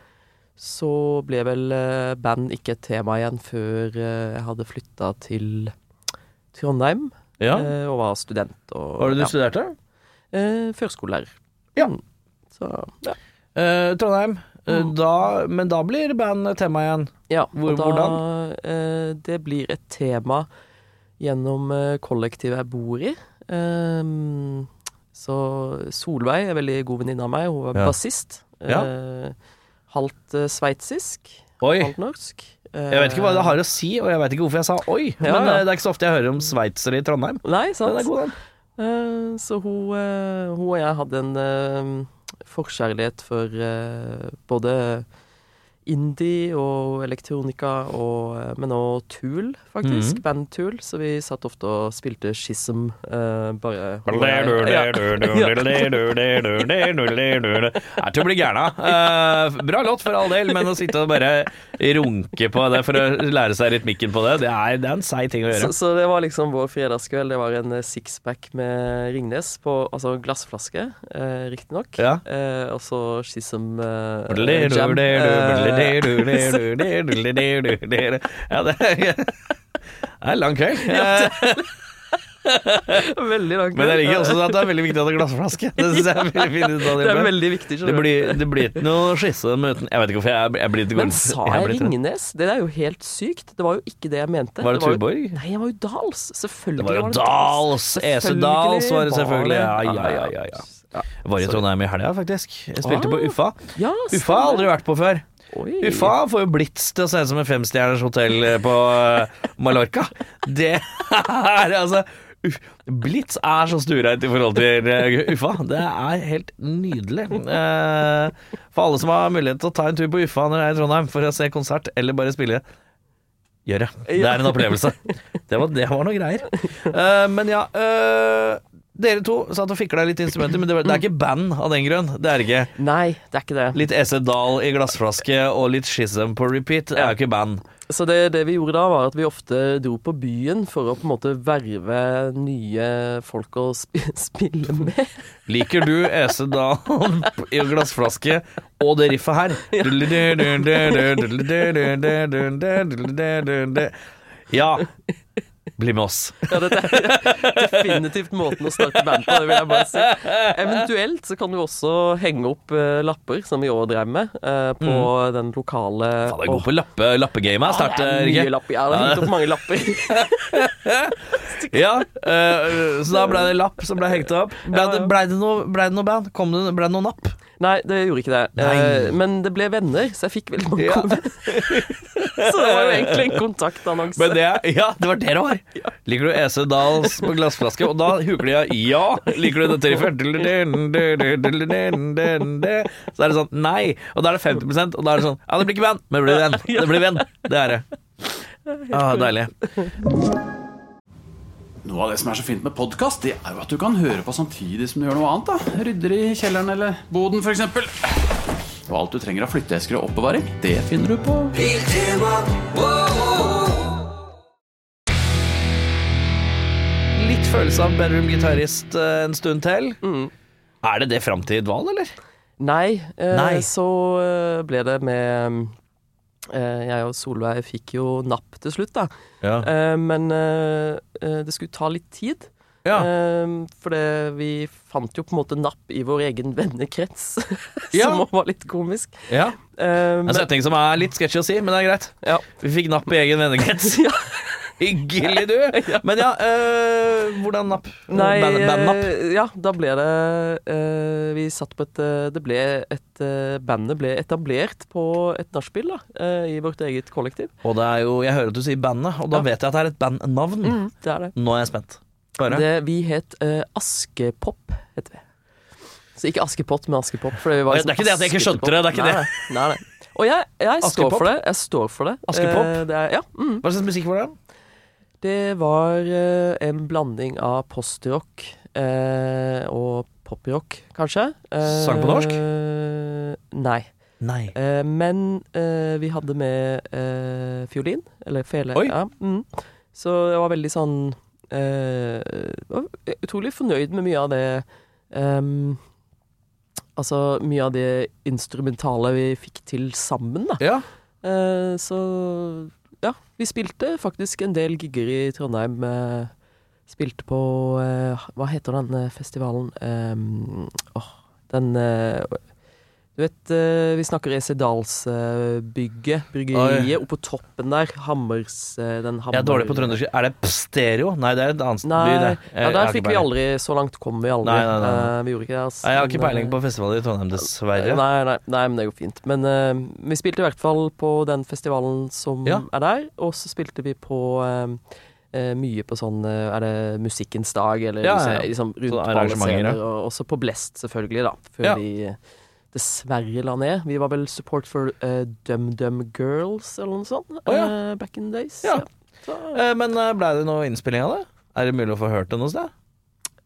så ble vel eh, band ikke et tema igjen før eh, jeg hadde flytta til Trondheim. Ja. eh, og var student. Og, Hva var det du ja, studerte? eh, førskolelærer. Ja. Mm. Så ja. Eh, Trondheim. Eh, Mm. da, men da blir band tema igjen. ja Hvor- da, hvordan? Eh, det blir et tema gjennom eh, kollektivet jeg bor i. Ehm, så Solveig er veldig god venninne av meg. Hun er Ja. bassist. Eh, halvt eh, sveitsisk, halvt norsk. Jeg vet ikke hva det har å si, og jeg vet ikke hvorfor jeg sa oi. Ja, men ja. det er ikke så ofte jeg hører om sveitsere i Trondheim. Nei, sant. sant. er god, den. Så hun, hun og jeg hadde en forkjærlighet for både indie og elektronika, og, eh, men også Tool, faktisk. Mm. Band Tool. Så vi satt ofte og spilte Schism. uh, bare Det er til å bli gæren av. Uh, bra låt for all del, men å sitte og bare runke på det for å lære seg rytmikken på det, det er, det er en seig ting å Så, gjøre. så det var liksom vår fredagskveld. Det var en eh, sixpack med Ringnes, på, altså glassflaske, uh, riktignok. Ja. Uh, og så Schism eh, Ja, det er en lang kveld. Veldig lang kveld. Men jeg liker også at det er veldig viktig at det er glassflaske. Det synes jeg er veldig fint av Det er veldig viktig. Det blir, det blir ikke noe skisse uten Jeg vet ikke hvorfor jeg, jeg blir ikke Men sa jeg Ringnes? Det er jo helt sykt. Det var jo ikke det jeg mente. Var det det Tuborg? Nei, jeg var jo Dals. Selvfølgelig Det var jo Dals! Ese Dals var det selvfølgelig. Ja, det. ja, ja, ja, ja. Jeg var i Trondheim i helga, faktisk. Jeg spilte på Ah. Uffa. Ja, Uffa har jeg aldri vært på før. Oi. faen, får jo Blitz til å se ut som et femstjerners hotell på eh, Mallorca. Det er altså Blitz er så stuereint i forhold til eh, Uffa. Det er helt nydelig. Eh, For alle som har mulighet til å ta en tur på Uffa når det er i Trondheim for å se konsert eller bare spille, gjør det. Det er en opplevelse. Det var, det var noe greier. Eh, Men ja eh, Dere to satt og fikla litt instrumenter, men det, var, det er ikke band av den grunn. Det er ikke. Nei, det er ikke det. Litt EC Dahl i glassflaske og litt Schism på repeat Det er jo ikke band. Så det, det vi gjorde da, var at vi ofte dro på byen for å på en måte verve nye folk å sp spille med. Liker du EC Dahl i glassflaske og det riffet her? Ja. Bli med oss. Ja, dette er definitivt måten å starte band på, det vil jeg bare si. Eventuelt så kan du også henge opp uh, lapper, som vi òg drev med, uh, på den lokale Mm. Faen, jeg er god på lappe, Start, det er Rikke. mye lapper. Jeg har hengt opp mange lapper. Ja, uh, så da ble det lapp som ble hengt opp. Ble Ja, det, ja. ble det, noe, ble det noe band? Kom det, ble det noe napp? Nei, det gjorde ikke det. Men det ble venner, så jeg fikk veldig mange Ja. Så det var jo egentlig en kontaktannonse. Men det, ja, det var det det var. Liker du Ese Dahls på glassflaske? Og da huker de av ja. Liker du dette riffet? Så er det sånn nei. Og da er det 50 og da er det sånn ja, det blir ikke band, men det blir venn. Det blir venn. Det er det. Ah, deilig. Noe av det som er så fint med podkast, det er jo at du kan høre på samtidig som du gjør noe annet. da Rydder i kjelleren eller boden, f.eks. Og alt du trenger av flytteesker og oppbevaring, det finner du på Litt følelse av bedroom-gitarist eh, en stund til. Mm. Er det det fram til eller? Nei, eh, Nei. så eh, ble det med eh, Jeg og Solveig fikk jo napp til slutt, da. Ja. Eh, men det skulle ta litt tid. Ja. Um, for det, vi fant jo på en måte napp i vår egen vennekrets, Ja. som var litt komisk. ja. Um, En setning som er litt sketchy å si, men det er greit. ja. Vi fikk napp i egen vennekrets. Ja. Hyggelig, du! Men ja, øh, hvordan napp? Nei, Band- Bandnapp? eh, ja, da ble det øh, Vi satt på et Det ble et Bandet ble etablert på et nachspiel, da, Øh, i vårt eget kollektiv. Og det er jo, jeg hører at du sier bandet, og da Ja. vet jeg at det er et bandnavn. Det er det. Nå er jeg spent. Bare. det vi het uh, Askepop, heter vi. Så ikke Askepott, men Askepop. Det, Det er ikke det at jeg ikke skjønte det, det er ikke nei, det. nei, nei. Og jeg, jeg står for det. Jeg står for det. Askepop? Uh, det er, ja, mm. Hva slags musikk var det? Det var uh, en blanding av postrock uh, og poprock, kanskje. Sang på norsk? Nei. Nei. Eh, men eh, vi hadde med eh, fiolin, eller fele. Ja, mm. Så det var veldig sånn var Utrolig fornøyd med mye av det um, Altså mye av det instrumentale vi fikk til sammen, da. Ja. Uh, så ja, vi spilte faktisk en del gigger i Trondheim Uh, Spilte på uh, Hva heter den eh, festivalen? Um, åh, den eh, Du vet, eh, vi snakker Esedalsbygget, bryggeriet, oppå toppen der. Hammers eh, den hammer... Jeg er dårlig på trøndersk. Er det stereo? Nei, det er et annet Nei, by, det. Ja, der fikk vi aldri Så langt kom vi aldri. Nei, nei, nei. Eh, vi gjorde ikke det. Altså. Jeg har ikke peiling eh, på festivaler i Trondheim, dessverre. Nei, nei, nei, men det går fint. Men uh, vi spilte i hvert fall på den festivalen som Ja. er der, og så spilte vi på eh, eh, mye på sånn eh, Er det Musikkens dag, eller Ja, ja, ja. liksom rundt på alle steder, scener, og også på Blest, selvfølgelig, da, før Ja. vi eh, dessverre la ned. Vi var vel support for uh, DumDum Girls, eller noe sånt, oh, ja. uh, back in the days. Ja. Så, uh, Men eh, ble det noe innspilling av det? Er det mulig å få hørt det noe sted?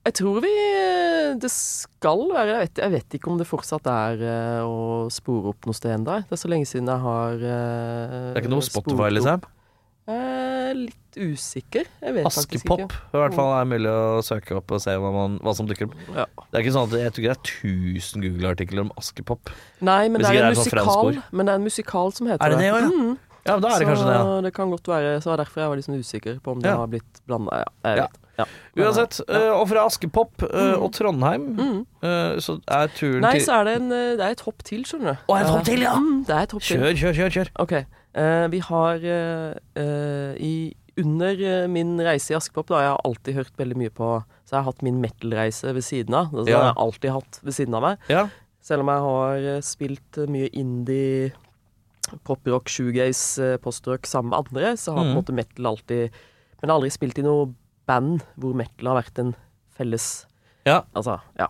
Jeg tror vi eh, Det skal være Jeg vet, jeg vet ikke om det fortsatt er eh, å spore opp noe sted ennå. Det er så lenge siden jeg har Det er ikke noe Spotify, liksom? Eh, litt usikker. Askepop i hvert fall er mulig å søke opp og se hva, man, hva som dukker opp. Ja. Det er ikke sånn at Jeg tror ikke det er 1000 Google-artikler om Askepop. Nei, men det er, er det en musikal. Men det er en musikal som heter Er det det ja? Mm, Ja, da er det så kanskje det. Ja. det kan godt være. Så det derfor jeg var liksom usikker på om det Ja. har blitt blanda. Ja, Ja. Uansett, eh, og fra Askepop eh, Mm. og Trondheim, Mm. eh, så er turen Nei, til så er det en Det er et hopp til, skjønner du. Å, er det et hopp til, ja? Mm, det er et hopp til. Kjør, kjør, kjør. kjør. Ok. vi har i under eh, min reise i Askepott, da, jeg har alltid hørt veldig mye på Så jeg har hatt min metal-reise ved siden av. Det Ja. Har jeg alltid hatt ved siden av meg. Ja. Selv om jeg har eh, spilt eh, mye indie, poprock, shoegaze, eh, postrock sammen med andre, så har på en Mhm. måte metal alltid Men jeg har aldri spilt i noe band hvor metal har vært en felles Ja. Altså, ja.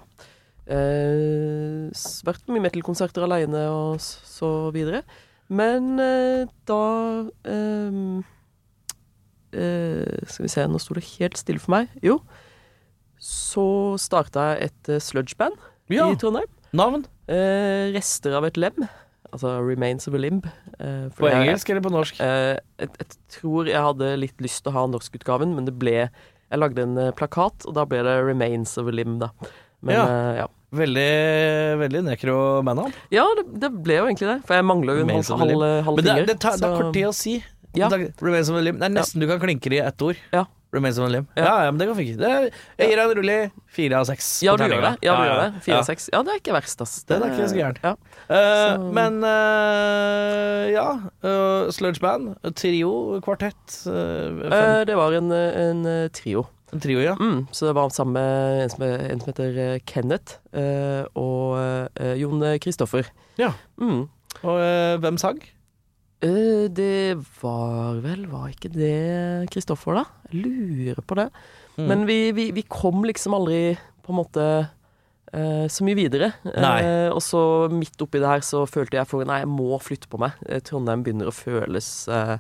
Eh, vært på mye metal-konserter aleine og så videre. Men eh, da ehm, eh, Skal vi se, nå sto det helt stille for meg. Jo. Så starta jeg et uh, sludgeband ja. i Trondheim. Navn? Eh, rester av et lem. Altså Remains of a Limb. Eh, for På jeg- engelsk eller på norsk? Eh, jeg, jeg tror jeg hadde litt lyst til å ha norskutgaven, men det ble Jeg lagde en eh, plakat, og da ble det Remains of a Limb, da. Men Ja. eh, ja. Veldig, veldig nekro-bandnavn. Ja, det, det ble jo egentlig det. For jeg mangler jo en Remains halv, of a halv, halv Men det, finger. det, tar, det er så- kort tid å si. Ja. Det, Remains of a limb. det er nesten du kan klinke det i ett ord. Ja. Remains of a limb. Ja. Ja, men det går fint. Det jeg gir deg en rolig fire av seks. Ja, du gjør det. Ja, du gjør det. Fire av seks. Ja, det er ikke verst, ass. Det er ikke så gærent. Ja. Uh, Men uh, ja. Uh, Sludge band, trio, kvartett Uh, det var en, en trio. En trio, ja. Mm, så det var sammen med en som, en som heter Kenneth og Jon Kristoffer. Ja. Mm. Og hvem sang? Det var vel Var ikke det Kristoffer, da? Jeg lurer på det. Mm. Men vi, vi, vi kom liksom aldri på en måte uh, så mye videre. Eh, og så midt oppi det her så følte jeg for Nei, jeg må flytte på meg. Trondheim begynner å føles uh,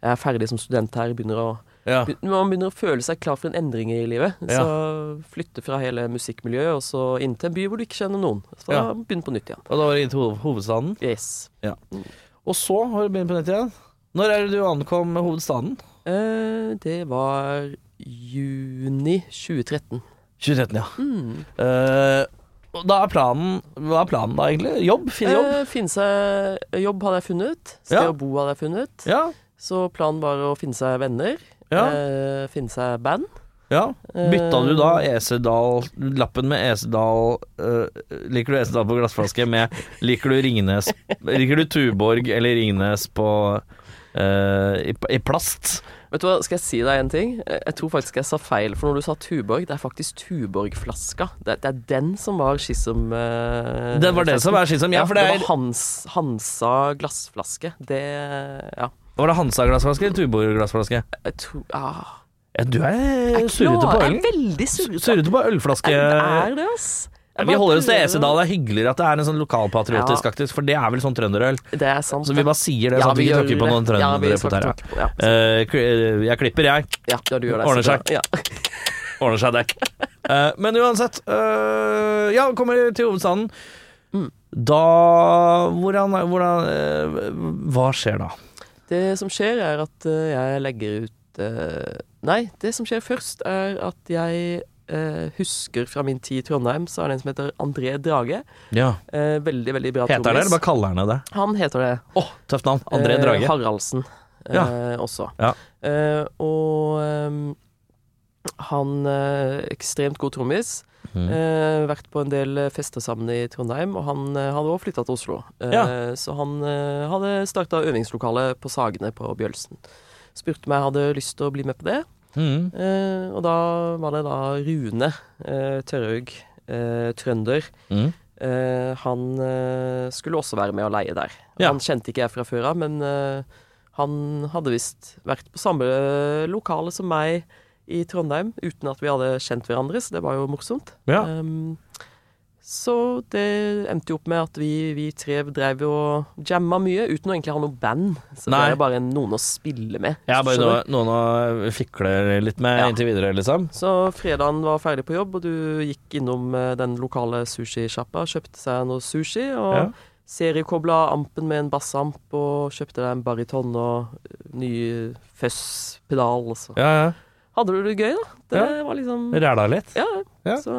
Jeg er ferdig som student her. Begynner å, Ja. man begynner å føle seg klar for en endring i livet. Ja. Så flytte fra hele musikkmiljøet og så inn til en by hvor du ikke kjenner noen. Så Ja. begynne på nytt igjen. Og da var det inn til hov- hovedstaden. Yes. Og så har du begynt på nytt igjen. Når er det du ankom hovedstaden? Eh, det var juni 2013. 2013, ja. Mm. Eh, og da er planen Hva er planen da, egentlig? Jobb? Finne jobb? Eh, finne seg jobb hadde jeg funnet. Sted Ja. å bo hadde jeg funnet. Ja. Så planen var å finne seg venner. Ja. Eh, finne seg band. Ja. Bytta du Eh, da Esedal Lappen med Esedal uh, Liker du Esedal på glassflaske med Liker du Ringnes Liker du Tuborg eller Ringnes på uh, i, i plast? Vet du hva, Skal jeg si deg en ting? Eh, Jeg tror faktisk jeg sa feil. For når du sa Tuborg, det er faktisk Tuborg-flaska. Det, det er den som var skissom... Uh, Det var det som var skissom. Ja, for det det er var Hans, Hansa glassflaske. Det Ja. Var det Hansa-glassflaske eller Tuborg-glassflaske? Jeg tror ah, Ja, du er surrete på ølen. Jeg er veldig surrete. Surrete på ølflaske. Er det, ass. Vi holder oss til Esedal. Det er hyggeligere at det er en sånn lokalpatriotisk Ja. for det er vel sånn trønderøl. Det er sant. Så vi bare sier det, Ja, sånn at vi ikke tråkker på noen Ja, trøndere på tråkke på- Ja, Uh, jeg klipper, jeg. ja, ja, du gjør det. ordner seg. Ja. Ordner seg, det. Uh, men uansett uh, Ja, kommer til hovedstaden. Mm. Da Hvordan, hvordan Hva skjer da? Det som skjer, er at jeg legger ut Nei, det som skjer først, er at jeg eh, husker fra min tid i Trondheim, så er det en som heter André Drage. Ja. Eh, veldig, veldig bra Heter han det, eller bare kaller han det det? Han heter det. Oh, tøft navn. André Eh, Drage. Haraldsen eh, Ja. også. Ja. Eh, og ehm, Han eh, ekstremt god trommis. Mm. Eh, vært på en del fester sammen i Trondheim, og han hadde også flytta til Oslo. Eh, Ja. Så han hadde starta øvingslokale på Sagene på Bjølsen. Spurte meg om jeg hadde lyst til å bli med på det. Mm. Eh, og da var det da Rune eh, Tørhaug, eh, trønder. Mm. Eh, han eh, skulle også være med og leie der. Ja. Han kjente ikke jeg fra før av, men eh, han hadde visst vært på samme eh, lokale som meg i Trondheim, uten at vi hadde kjent hverandre, så det var jo morsomt. Ja. Ehm, så det endte jo opp med at vi, vi tre drev og jamma mye, uten å egentlig ha noe band. Så Nei. det er bare noen å spille med. Ja, bare noe, noen å fikle litt med Ja. inntil videre, liksom. Så fredagen var ferdig på jobb, og du gikk innom eh, den lokale sushisjappa, kjøpte seg noe sushi, og Ja. seriekobla ampen med en bassamp, og kjøpte deg en bariton og eh, ny fuzz-pedal, og Ja, ja. Hadde du det gøy, da. Det var liksom Ræla litt. Ja, Ja. så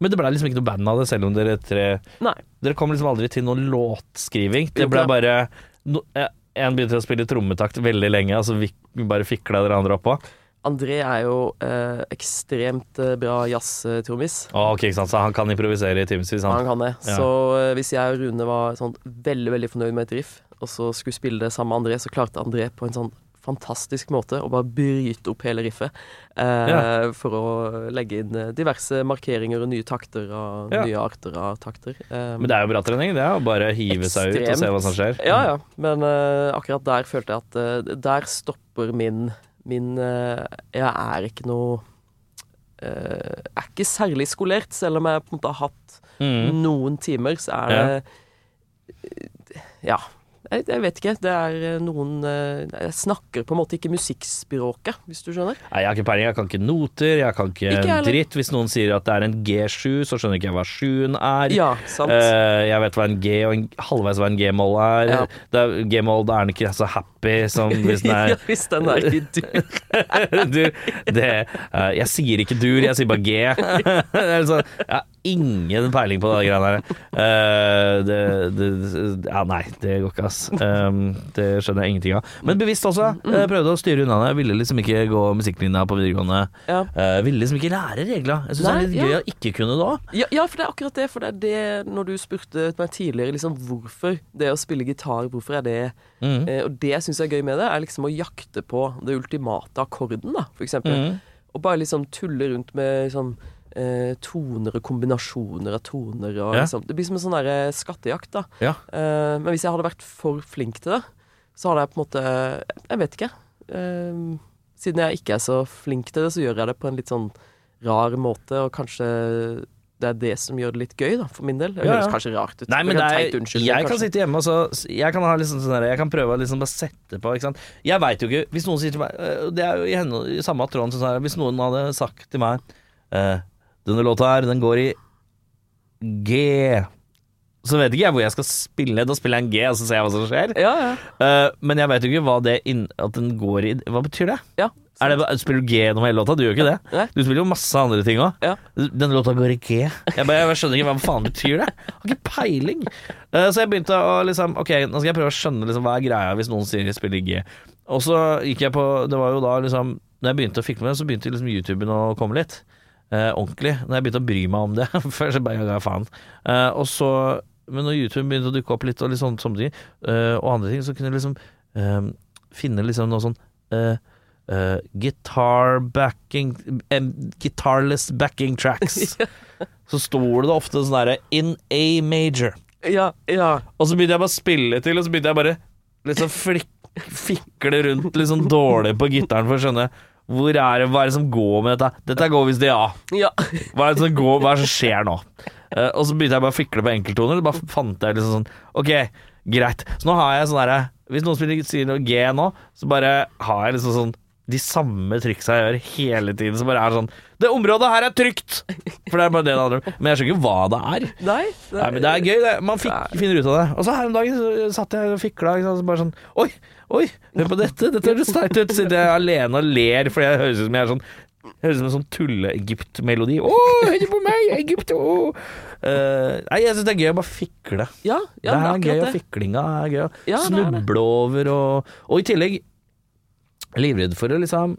Men det ble liksom ikke noe band av det, selv om dere tre Nei. Dere kom liksom aldri til noen låtskriving. Det ble bare no, eh, En begynte å spille trommetakt veldig lenge, altså vi bare fikla dere andre oppå. André er jo eh, ekstremt eh, bra jazztrommis. Oh, ok, ikke sant, så han kan improvisere i timevis, Han han. kan det. Ja. Så eh, hvis jeg og Rune var sånn veldig veldig fornøyd med et riff, og så skulle spille det sammen med André, så klarte André på en sånn fantastisk måte å bare bryte opp hele riffet. Eh, Ja. For å legge inn eh, diverse markeringer og nye takter og Ja. nye arter av takter. Eh, Men det er jo bra trening, det å bare hive seg ut og se hva som skjer. Ja, ja. Men eh, akkurat der følte jeg at eh, der stopper min Min eh, Jeg er ikke noe eh, Er ikke særlig skolert, selv om jeg på en måte har hatt Mm. noen timer, så er det Ja. Jeg, jeg vet ikke. Det er eh, noen eh, Jeg snakker på en måte ikke musikkspråket, hvis du skjønner. Nei, jeg har ikke peiling. Jeg kan ikke noter, jeg kan ikke, Ikke dritt. Hvis noen sier at det er en G7, så skjønner ikke jeg hva 7-en er. Ja, sant. Eh, jeg vet hva en G og en halvveis hva en G-moll er. Ja. G-moll, da er den ikke så happy som hvis den ja, er hvis den er i dur. du, det, Jeg sier ikke dur, jeg sier bare G. Det er sånn, har ingen peiling på de greiene der. Uh, det, det, ja, nei, det går ikke, ass. Um, det skjønner jeg ingenting av. Men bevisst også. Uh, prøvde å styre unna det. Ville liksom ikke gå musikklinja på videregående. Ja. Uh, ville liksom ikke lære regler. Jeg syns det er litt ja. gøy å ikke kunne det òg. Ja, ja, for det er akkurat det. For det er det når du spurte meg tidligere liksom hvorfor det å spille gitar, hvorfor er det Mm. uh, Og det jeg syns er gøy med det, er liksom å jakte på det ultimate akkorden, da, for eksempel. Mm. Og bare liksom tulle rundt med liksom eh, toner og kombinasjoner av toner og Ja. liksom Det blir som en sånn der skattejakt, da. Ja. Eh, men hvis jeg hadde vært for flink til det, så hadde jeg på en måte Jeg vet ikke. Eh, siden jeg ikke er så flink til det, så gjør jeg det på en litt sånn rar måte, og kanskje det er det som gjør det litt gøy, da, for min del. Det Ja, høres kanskje rart ut. Nei, men det er, teit unnskyld jeg kan sitte hjemme og så Jeg kan ha liksom sånn der, Jeg kan prøve å liksom bare sette på, ikke sant. Jeg veit jo ikke Hvis noen sier til meg øh, Det er jo i, henne, i samme tråden som sånn her, Hvis noen hadde sagt til meg eh, Denne låta her, den går i G. Så vet ikke jeg hvor jeg skal spille. Da spiller jeg en G, og så ser jeg hva som skjer. Ja, ja. Uh, men jeg vet jo ikke hva det inn, At den går i Hva betyr det? ja. Det spiller du G gjennom hele låta? Du gjør ikke det. Nei. Du spiller jo masse andre ting òg. Ja. Denne låta går i G. Jeg, bare, jeg skjønner ikke hva faen betyr det. Jeg har ikke peiling. Uh, så jeg begynte å liksom Ok, nå skal jeg prøve å skjønne liksom, hva er greia hvis noen sier jeg spiller G. Og så gikk jeg på Det var jo da liksom Når jeg begynte å fikle med det, så begynte liksom YouTuben å komme litt. Eh, ordentlig. Når jeg begynte å bry meg om det. Før så bare ga jeg faen. Eh, og så Men når YouTube begynte å dukke opp litt, og litt sånne, sånne ting, eh, og andre ting, så kunne jeg liksom eh, finne liksom noe sånn eh, eh, guitar backing Guitarless backing tracks. Så står det ofte sånn derre In A major. ja, ja. Og så begynte jeg bare å spille til, og så begynte jeg bare liksom fikle rundt sånn dårlig på gitaren for å skjønne hvor er det, hva er det som går med dette? Dette går visst det, A. ja. Hva er det som, går, hva er det som skjer nå? Uh, og så begynte jeg bare å fikle på enkelttoner, og bare fant jeg liksom sånn Ok, greit. Så nå har jeg sånn derre Hvis noen spiller sier noe G nå, så bare har jeg liksom sånn de samme triksa jeg gjør hele tiden. som bare er sånn Det området her er trygt! For det er bare det det handler om. Men jeg skjønner ikke hva det er. Nei, det Nei, men det er gøy, det. Man fikk, finner ut av det. Og så her om dagen så satt jeg og fikla. og? Så bare sånn Oi, oi, hør på dette. Dette høres teit ut. Sitter jeg alene og ler fordi jeg høres ut som jeg er sånn Høres ut som en sånn tulle-Egypt-melodi. Å, hør på meg, Egypt! Oh. Uh, nei, jeg syns det er gøy å bare fikle. Ja, det ja er gøy, og fiklinga er gøy. Ja, det er. Snuble over og Og i tillegg livredd for å liksom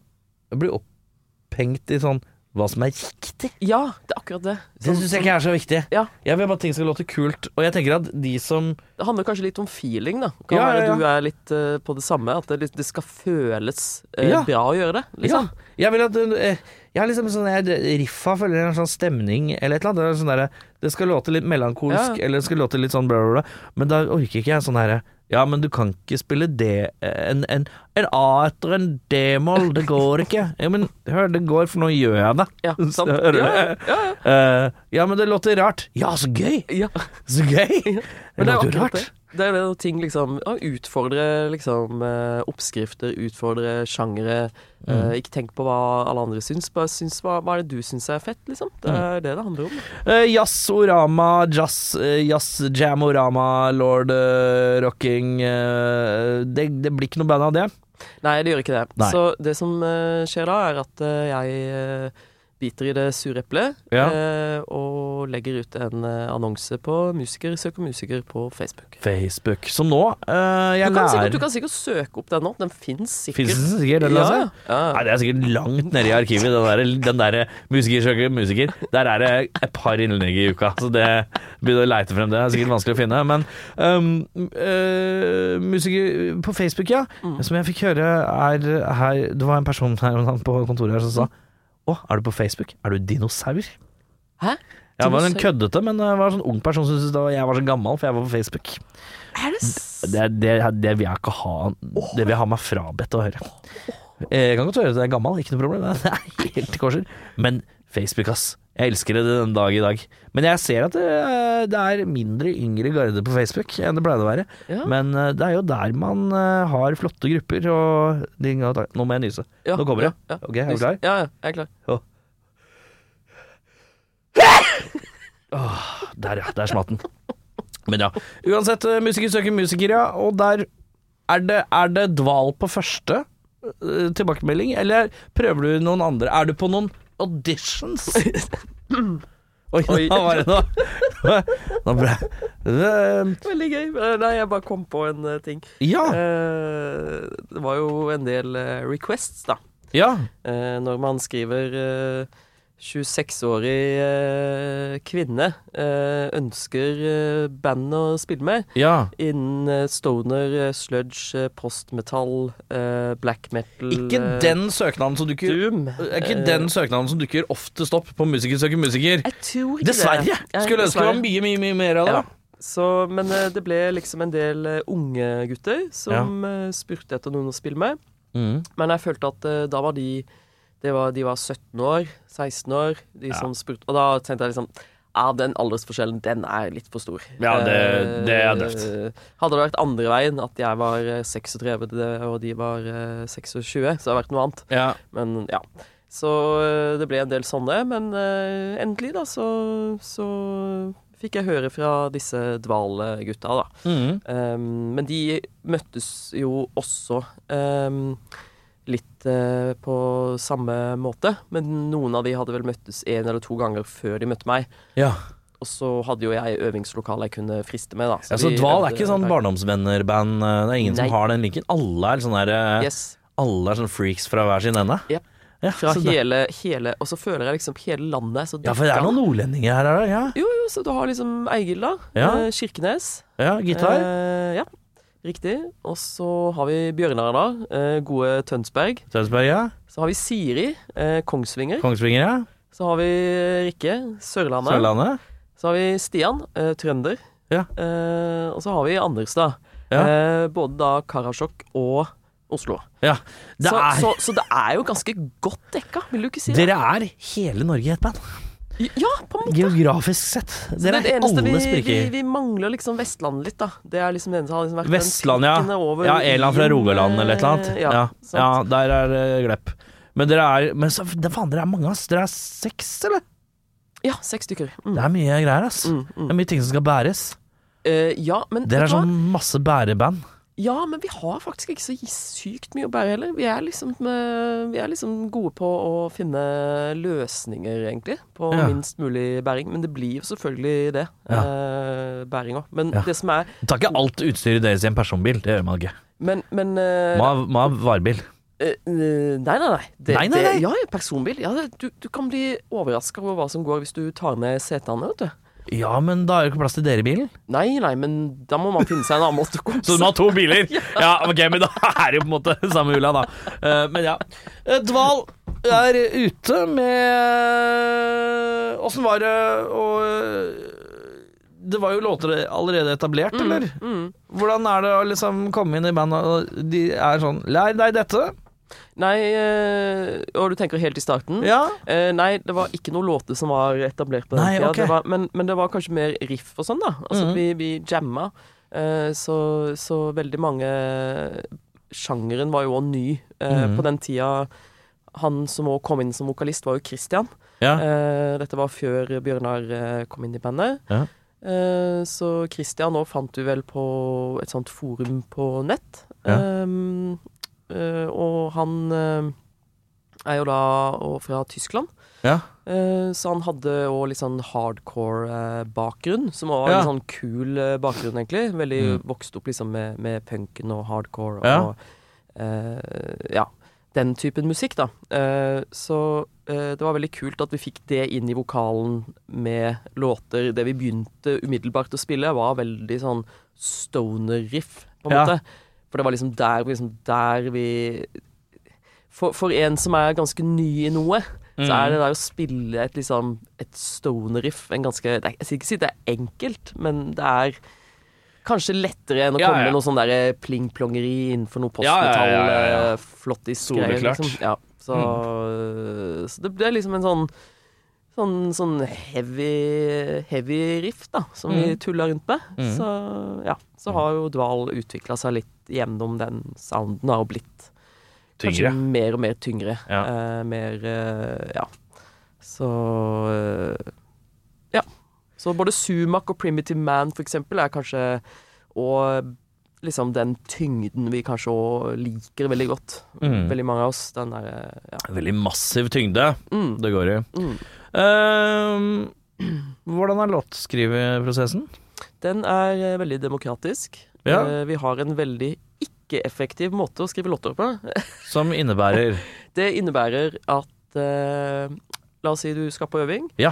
bli opphengt i sånn hva som er riktig. Ja, det er akkurat det. Det Som- syns jeg ikke er så viktig. Ja. Jeg vil bare at ting skal låte kult. Og jeg tenker at de som Det handler kanskje litt om feeling, da. Kan Ja, være ja, ja. du er litt uh, på det samme. At det, det skal føles uh, Ja. bra å gjøre det, liksom. Ja, jeg vil at uh, Jeg har liksom sånn jeg, Riffa følger en sånn stemning eller et eller annet. Det, er sånn der, det skal låte litt melankolsk, eller det skal låte litt sånn bla, bla, bla. Men da orker ikke jeg sånn herre Ja, men du kan ikke spille D en, en, en A etter en D-moll. Det går ikke. Ja, men hør, det går, for nå gjør jeg det. Ja, sant. Ja, ja, ja. Uh, ja, men det låter rart. Ja, så gøy! Ja. Så gøy! Men Det det låter jo rart. det. Det er jo ting liksom Å Utfordre liksom eh, oppskrifter, utfordre sjangere. Mm. Uh, ikke tenk på hva alle andre syns, bare syns hva, hva er det du syns er fett, liksom. Det Mm. er det det handler om. Uh, Jazzorama, jazz, uh, jazz jamorama, lord uh, rocking det, det blir ikke noe band av det. Nei, det gjør ikke det. Nei. Så det som eh, skjer da, er at eh, jeg eh, biter i det sure eplet Ja. eh, og legger ut en eh, annonse på Musiker søker musiker på Facebook. Facebook. Så nå eh, jeg Du kan, sikkert, du kan sikkert søke opp den nå. Den fins sikkert. Fins den sikkert? Den, ja, altså? ja. Nei, det er sikkert langt nede i arkivet. Den der, den der musiker søker musiker. Der er det et par innlegg i uka, så det begynner å leite frem det. Det er sikkert vanskelig å finne. Men um, uh, musiker på Facebook, ja. Mm. Som jeg fikk høre er her Det var en person her på kontoret her som sa Å, er du på Facebook? Er du dinosaur? Hæ? Jeg var en køddete, men jeg var en sånn ung person som syntes jeg var så gammel, for jeg var på Facebook. Er det s- Det, det, det vil jeg ikke ha Det vil jeg ha meg frabedt å høre. Eh, Jeg kan godt høre at jeg er gammel, ikke noe problem. Det er helt korser. Men Facebook, ass. Jeg elsker det den dag i dag. Men jeg ser at det, det er mindre yngre garde på Facebook enn det pleide å være. Ja. Men eh, det er jo der man eh, har flotte grupper og. Nå må jeg nyse. Ja, Nå kommer det. ja, ja. Ok, er du klar? Ja, ja, jeg er klar. Der, ja. Der smatt den. Men ja. Uansett, eh, musiker søker musiker, ja. Og der er det, er det dval på første eh, tilbakemelding, eller prøver du noen andre? Er du på noen auditions? Oi, Oi. nå var det noe Nå ble det Veldig gøy. Eh, Nei, jeg bare kom på en eh, ting. Ja. Eh, det var jo en del requests, da. Ja. Eh, når man skriver 26-årig eh, kvinne eh, ønsker eh, band å spille med ja. innen stoner, sludge, postmetall, eh, black metal Ikke den søknaden som dukker Doom. Ikke den søknaden som dukker oftest opp på Musiker søker musiker? Jeg tror ikke Dessverre! det. Jeg Skulle ønske det var mye, mye, mye mer av det. Ja. Så, men det ble liksom en del unge gutter som eh, spurte etter noen å spille med. Mm. Men jeg følte at da var de var, De var 17 år, 16 år, de Ja. som spurte Og da tenkte jeg liksom Ja, den aldersforskjellen, den er litt for stor. Ja, det- det er døft. Hadde det vært andre veien, at jeg var eh, 36 og de var eh, 26, så hadde det vært noe annet. Ja. Men ja. Så eh, det ble en del sånne, men eh, endelig, da, så, så fikk jeg høre fra disse Dval-gutta, da. Mm. Um, men de møttes jo også um, litt eh, på samme måte. Men noen av de hadde vel møttes én eller to ganger før de møtte meg. ja. Og så hadde jo jeg øvingslokale jeg kunne friste med, da. Ja, så Dval er ikke sånn barndomsvenner-band. Det er ingen Nei. som har den linken. Alle er sånne, der, Yes. alle er sånn freaks fra hver sin ende. Ja. Ja, Fra så det- hele, hele Og så føler jeg liksom hele landet er så ja, for det er noen nordlendinger her. er? Ja, Jo, jo, så du har liksom Eigil, da. Ja. Eh, Kirkenes. ja gitar. Eh, ja, riktig. Og så har vi Bjørnar, da. Eh, gode Tønsberg. Tønsberg, ja. Så har vi Siri, eh, Kongsvinger. Kongsvinger, ja. Så har vi Rikke, Sørlandet. Sørlandet. Så har vi Stian, eh, trønder. Ja. Og så har vi Anders, da. Ja. Både da Karasjok og Oslo. ja. Det så, er, så, så det er jo ganske godt dekka, vil du ikke si det? dere er hele Norge i ett band. Ja, på en måte. Geografisk sett. Det Dere er vi, alle vi, spriker. vi mangler liksom Vestlandet litt, da. Det er liksom det eneste som har liksom vært Vestland, ja. over Ja, annen fra Rogaland eller et eller annet. eh, Ja, Ja, ja, der er det glepp. Men dere er Men så, det, faen, dere er mange, ass. Dere er seks, eller? ja seks stykker. Mm. Det er mye greier, ass. Mm, mm. Det er mye ting som skal bæres. Uh, ja, men Dere er sånn masse bæreband. Ja, men vi har faktisk ikke så sykt mye å bære heller. Vi er liksom, eh, vi er liksom gode på å finne løsninger, egentlig, på Ja. minst mulig bæring. Men det blir jo selvfølgelig det. Ja. Eh, bæring òg. Men Ja. det som er Du tar ikke alt utstyret deres i en personbil. Det gjør man ikke. Men, men eh, Må ha, må ha varebil. Eh, nei, nei, nei. Det, Nei, nei, nei. Det, ja, personbil. Ja, du, du kan bli overraska over hva som går hvis du tar ned setene, vet du. Ja, men da er det ikke plass til dere i bilen. Nei, nei, men da må man finne seg en annen måte å komme Så du må ha to biler? Ja, ok, men da er det jo på en måte samme hula, da. Uh, men ja. Eh, Dval er ute med Åssen var det å Det var jo låter allerede etablert, eller? Mm. Hvordan er det å liksom komme inn i band og de er sånn Lær deg dette. Nei, eh, og du tenker helt i starten? Ja. Eh, nei, det var ikke noen låter som var etablert på den Nei, tida. Okay. Det var, men, men det var kanskje mer riff og sånn, da. Altså, Mhm. vi, vi jamma. Eh, så, så veldig mange Sjangeren var jo òg ny. mm. På den tida Han som òg kom inn som vokalist, var jo Christian. Ja. Dette var før Bjørnar kom inn i bandet. Ja. Så Christian nå fant du vel på et sånt forum på nett. Ja. Eh, og han eh, er jo da fra Tyskland. Ja. Eh, så han hadde òg litt sånn hardcore-bakgrunn, som var Ja. en sånn kul eh, bakgrunn, egentlig. Veldig Mm. vokst opp liksom med, med punken og hardcore og Ja. eh, ja, den typen musikk, da. Uh, så uh, det var veldig kult at vi fikk det inn i vokalen med låter. Det vi begynte umiddelbart å spille, var veldig sånn stoner-riff, på en Ja. måte. For det var liksom der, liksom der vi for, for en som er ganske ny i noe, så er Mm. det der å spille et liksom Et stoner-riff en ganske det er, Jeg skal ikke si det er enkelt, men det er kanskje lettere enn å Ja, komme ja. noe sånn der plingplongeri innenfor noe Ja, ja, ja, ja, ja. eh, flottis-greier. Liksom. Ja, så, så det ble liksom en sånn Sånn, sånn heavy, heavy riff, da, som vi Mm. tulla rundt med. Mm. Så ja, så har jo Dval utvikla seg litt gjennom den sounden har blitt Tyngre. Kanskje mer og mer tyngre. Ja. Eh, mer eh, Ja. Så eh, Ja. Så både Sumac og Primitive Man, for eksempel, er kanskje Og liksom den tyngden vi kanskje òg liker veldig godt. Mm. Veldig mange av oss. Den derre Ja. Veldig massiv tyngde Mm, det går i. mm. Ehm, hvordan er låtskriveprosessen? Den er uh, veldig demokratisk. Ja. Uh, vi har en veldig ikke-effektiv måte å skrive låter på. Som innebærer Det innebærer at eh, La oss si du skal på øving. Ja.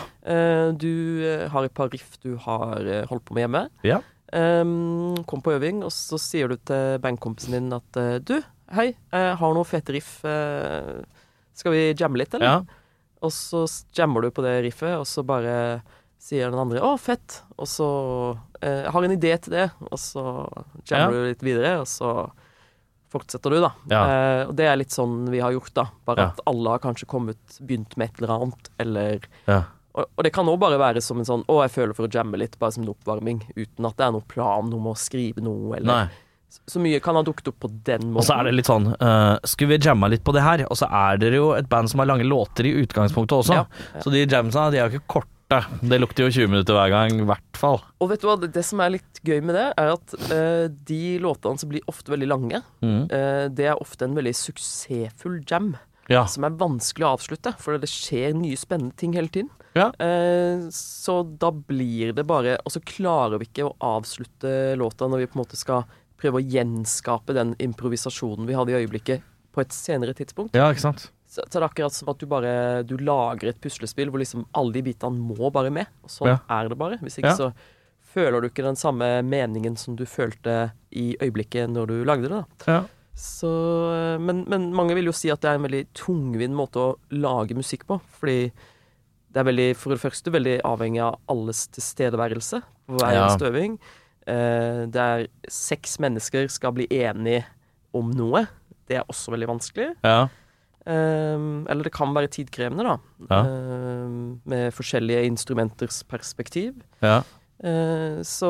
Du har et par riff du har holdt på med hjemme. Ja. Um, kom på øving, og så sier du til bandkompisen din at Du, hei, jeg har noen fete riff. skal vi jamme litt, eller? Ja. Og så jammer du på det riffet, og så bare sier den andre 'Å, fett'. Og så eh, har en idé til det', og så jammer Ja. du litt videre, og så fortsetter du, da. Ja. Eh, og det er litt sånn vi har gjort, da. Bare Ja. at alle har kanskje kommet, begynt med et eller annet, eller Ja. og, og det kan òg bare være som en sånn 'Å, jeg føler for å jamme litt', bare som en oppvarming, uten at det er noen plan om å skrive noe, eller Nei. Så mye kan ha dukket opp på den måten. Og så er det litt sånn uh, Skulle vi jamma litt på det her? Og så er dere jo et band som har lange låter i utgangspunktet også. Ja, ja. Så de jamsa de er jo ikke korte. Det lukter jo 20 minutter hver gang, i hvert fall. Og vet du hva, det, som er litt gøy med det, er at uh, de låtene som blir ofte veldig lange, Mm. uh, det er ofte en veldig suksessfull jam. Ja. som er vanskelig å avslutte, for det skjer nye spennende ting hele tiden. Ja. Eh, så da blir det bare Og så klarer vi ikke å avslutte låta når vi på en måte skal prøve å gjenskape den improvisasjonen vi hadde i øyeblikket, på et senere tidspunkt. ja, ikke sant. Så, så det er akkurat som at du bare Du lager et puslespill hvor liksom alle de bitene må bare med. Og sånn Ja. er det bare. Hvis ikke Ja. så føler du ikke den samme meningen som du følte i øyeblikket når du lagde det. da Ja. så, eh, men, men mange vil jo si at det er en veldig tungvint måte å lage musikk på. Fordi det er veldig, for det første veldig avhengig av alles tilstedeværelse på hver Ja. eneste øving. Eh, det er seks mennesker skal bli enige om noe. Det er også veldig vanskelig. Ja. Um, eller det kan være tidkrevende, da. Ja. Um, med forskjellige instrumenters perspektiv. ja. Uh, så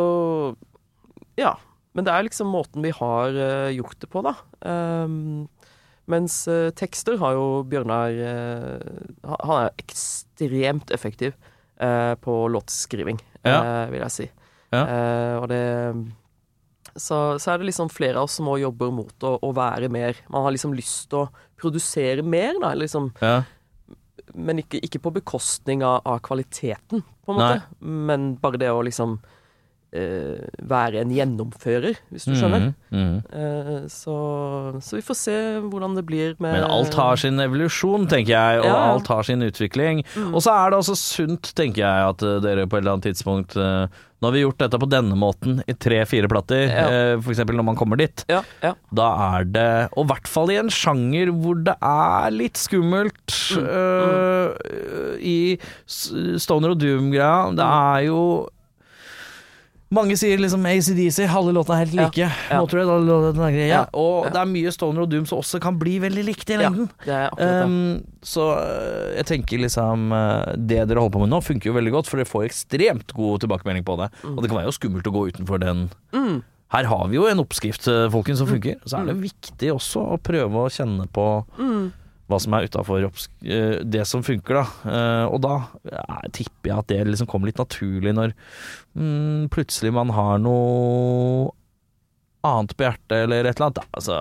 ja. Men det er liksom måten vi har uh, gjort det på, da. Um, mens uh, tekster har jo Bjørnar eh, Han er ekstremt effektiv eh, på låtskriving, Ja. eh, vil jeg si. Ja. Eh, og det så, så er det liksom flere av oss som også jobber mot å, å være mer Man har liksom lyst til å produsere mer, da. Liksom, ja. men ikke, ikke på bekostning av, av kvaliteten, på en måte. Men bare det å liksom være en gjennomfører, hvis du skjønner. Mm, mhm. Eh, så, så vi får se hvordan det blir med Men alt har sin evolusjon, tenker jeg, og Ja, alt har sin utvikling. Og så er det også sunt, tenker jeg, at eh, dere på et eller annet tidspunkt eh, Nå har vi gjort dette på denne måten i tre-fire plater, Ja. f.eks. når man kommer dit. Ja, ja. Da er det, og i hvert fall i en sjanger hvor det er litt skummelt Mm, øh, I Stoner og Doom-greia, det Mm. er jo mange sier liksom ACDC, halve låtene er helt like. ja. Motorhead, alle låtene er greie. Ja, Og det er mye Stoner og Doom som også kan bli veldig likt i lengden. Um, så øh, jeg tenker liksom øh, Det dere holder på med nå, funker jo veldig godt, for dere får ekstremt god tilbakemelding på det. Og det kan være jo skummelt å gå utenfor den Mm. her har vi jo en oppskrift, eh, folkens, som funker. Så er det viktig også å prøve å kjenne på Mm. Hva som er utafor det som funker, da. Eh, Og da ja, tipper jeg at det liksom kommer litt naturlig når mm, plutselig man har noe annet på hjertet eller et eller annet. Altså,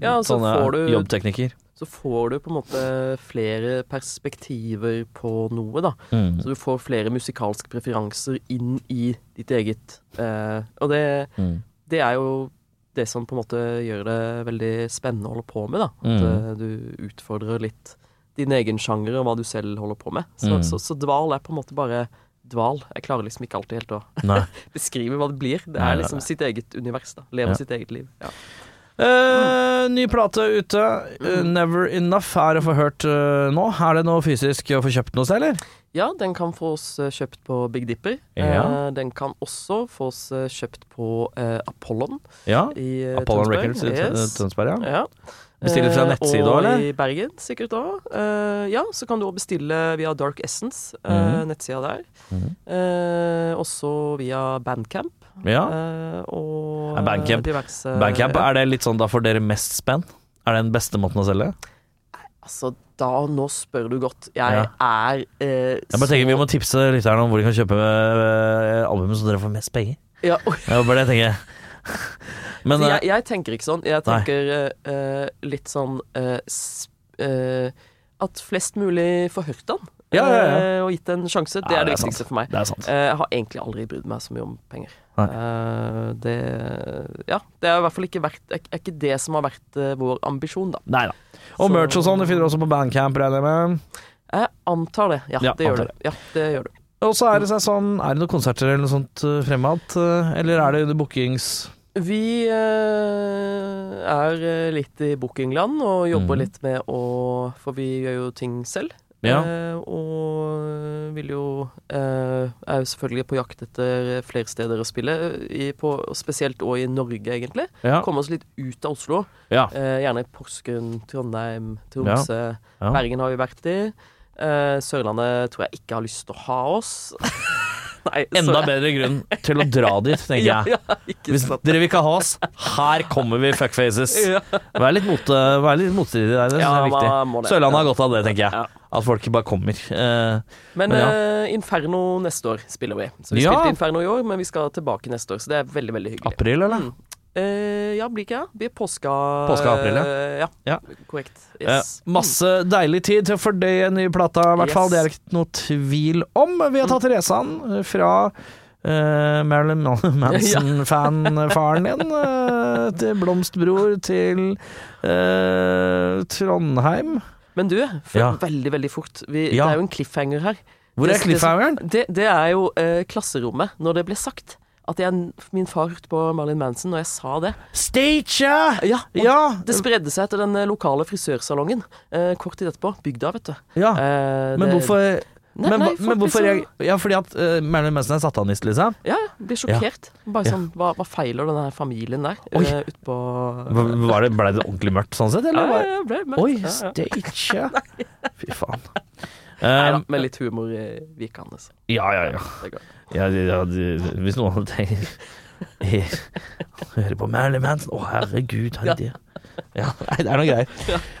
Ja, så sånne får du- jobbteknikker. Så får du på en måte flere perspektiver på noe, da. Mm. Så du får flere musikalske preferanser inn i ditt eget. Eh, og det, Mm. det er jo det som på en måte gjør det veldig spennende å holde på med, da. At Mm. eh, du utfordrer litt din egen sjanger og hva du selv holder på med. Så, Mm. så, så dval er på en måte bare dval. Jeg klarer liksom ikke alltid helt å beskrive hva det blir. Det er liksom sitt eget univers, da. Lever Ja. sitt eget liv. Ja. Uh, ny plate ute. Mm. Never Enough er å få hørt uh, nå. Er det noe fysisk å få kjøpt noe sted, eller? Ja, den kan fås eh, kjøpt på Big Dipper. Ja. Eh, den kan også fås eh, kjøpt på Apollon Ja. i Apollon Tønsberg. Records i Yes. Tønsberg, ja. Ja. Bestille fra nettside og også, eller? i Bergen sikkert òg. ja, så kan du òg bestille via Dark Essence, mm -hmm. nettsida der. Mhm. Eh, også via Bandcamp. Ja. og Er Bandcamp- diverse Bandcamp, er det litt sånn da får dere mest spenn? Er det den beste måten å selge? Altså, da og Nå spør du godt. Jeg er eh, Jeg bare tenker Vi må tipse lytterne om hvor de kan kjøpe eh, albumet så dere får mest penger. ja, oi. Det var bare det jeg tenker. Men eh, jeg, jeg tenker ikke sånn. Jeg tenker eh, eh, litt sånn eh, At flest mulig får hørt den, Ja, ja, ja. og gitt en sjanse. Det er det, det viktigste for meg. det er. Eh, jeg har egentlig aldri brydd meg så mye om penger. Eh, det Ja, det er i hvert fall ikke vært er, er ikke det som har vært uh, vår ambisjon, da. Nei da. Og Så- merch og sånn, det finner du også på Bandcamp, regner jeg med. Jeg antar det. Ja, Ja, det gjør antar du. Ja, det gjør du. Og så er det sånn Er det noen konserter eller noe sånt uh, fremad? eh, eller er det under bookings? Vi eh, er eh, litt i bookingland og jobber mm. litt med å For vi gjør jo ting selv. Ja. Eh, og vil jo eh, Er jo selvfølgelig på jakt etter flere steder å spille, i, på, spesielt òg i Norge, egentlig. Ja. Komme oss litt ut av Oslo. ja. Eh, gjerne i Porsgrunn, Trondheim, Tromsø. Ja. Bergen har vi vært i. Eh, Sørlandet tror jeg ikke har lyst til å ha oss. Nei, Enda bedre grunn til å dra dit, tenker Ja, jeg. ja, ikke Hvis dere vil ikke ha oss, her kommer vi, fuckfaces. Ja. Vær litt, mot, vær litt motstridig der, det Ja, er viktig. Sørlandet har Ja. godt av det, tenker jeg. Ja. At folk bare kommer. Eh, Men Men ja. eh, Inferno neste år spiller vi. Så vi Ja. spilte Inferno i år, men vi skal tilbake neste år, så det er veldig, veldig hyggelig. april, eller? Mm. Eh, ja, blir ikke ja, Blir påska Påska april, ja. Uh, ja. Ja. Korrekt. Yes. Uh, masse deilig tid til å fordøye en ny plata, i hvert Yes. fall. Det er det ikke noe tvil om. Vi har tatt Resan eh, fra eh, Marilyn Manson-fanfaren din eh, til Blomstbror til eh, Trondheim. Men du, Ja. veldig, veldig fort. Vi, Ja. Det er jo en cliffhanger her. Hvor er cliffhangeren? Det, det er jo eh, klasserommet, når det ble sagt. At jeg, min far hørte på Marilyn Manson, og jeg sa det. Stage! Ja, Ja! Det spredde seg til den eh, lokale frisørsalongen eh, kort tid etterpå. Bygda, vet du. ja. Eh, Men det- hvorfor Nei, men, nei, men hvorfor jeg, Ja, fordi at uh, Marilyn Manson er satanist, liksom? Ja, blir sjokkert. Bare sånn, hva, hva feiler denne familien der? Oi. Uh, Utpå Hva- Var det, ordentlig mørkt sånn sett, eller? ja, ja, ble mørkt. Oi, ja, ja. stage! ja. Fy faen. Um, nei da, med litt humor i vikene. Så. ja, ja, ja. Ja, ja det, hvis noen hadde tenkt Hører på Marilyn Manson Å, herregud, Ja. herregud. Ja, nei, det er noe greier.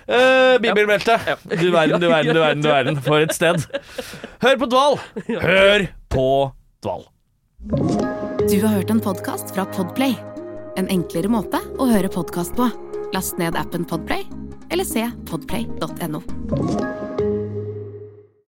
Uh, Bibelbelte. Du verden, du verden, du verden, du verden. For et sted. Hør på Dval! Hør på Dval. Du har hørt en podkast fra Podplay. En enklere måte å høre podkast på. Last ned appen Podplay, eller se podplay.no.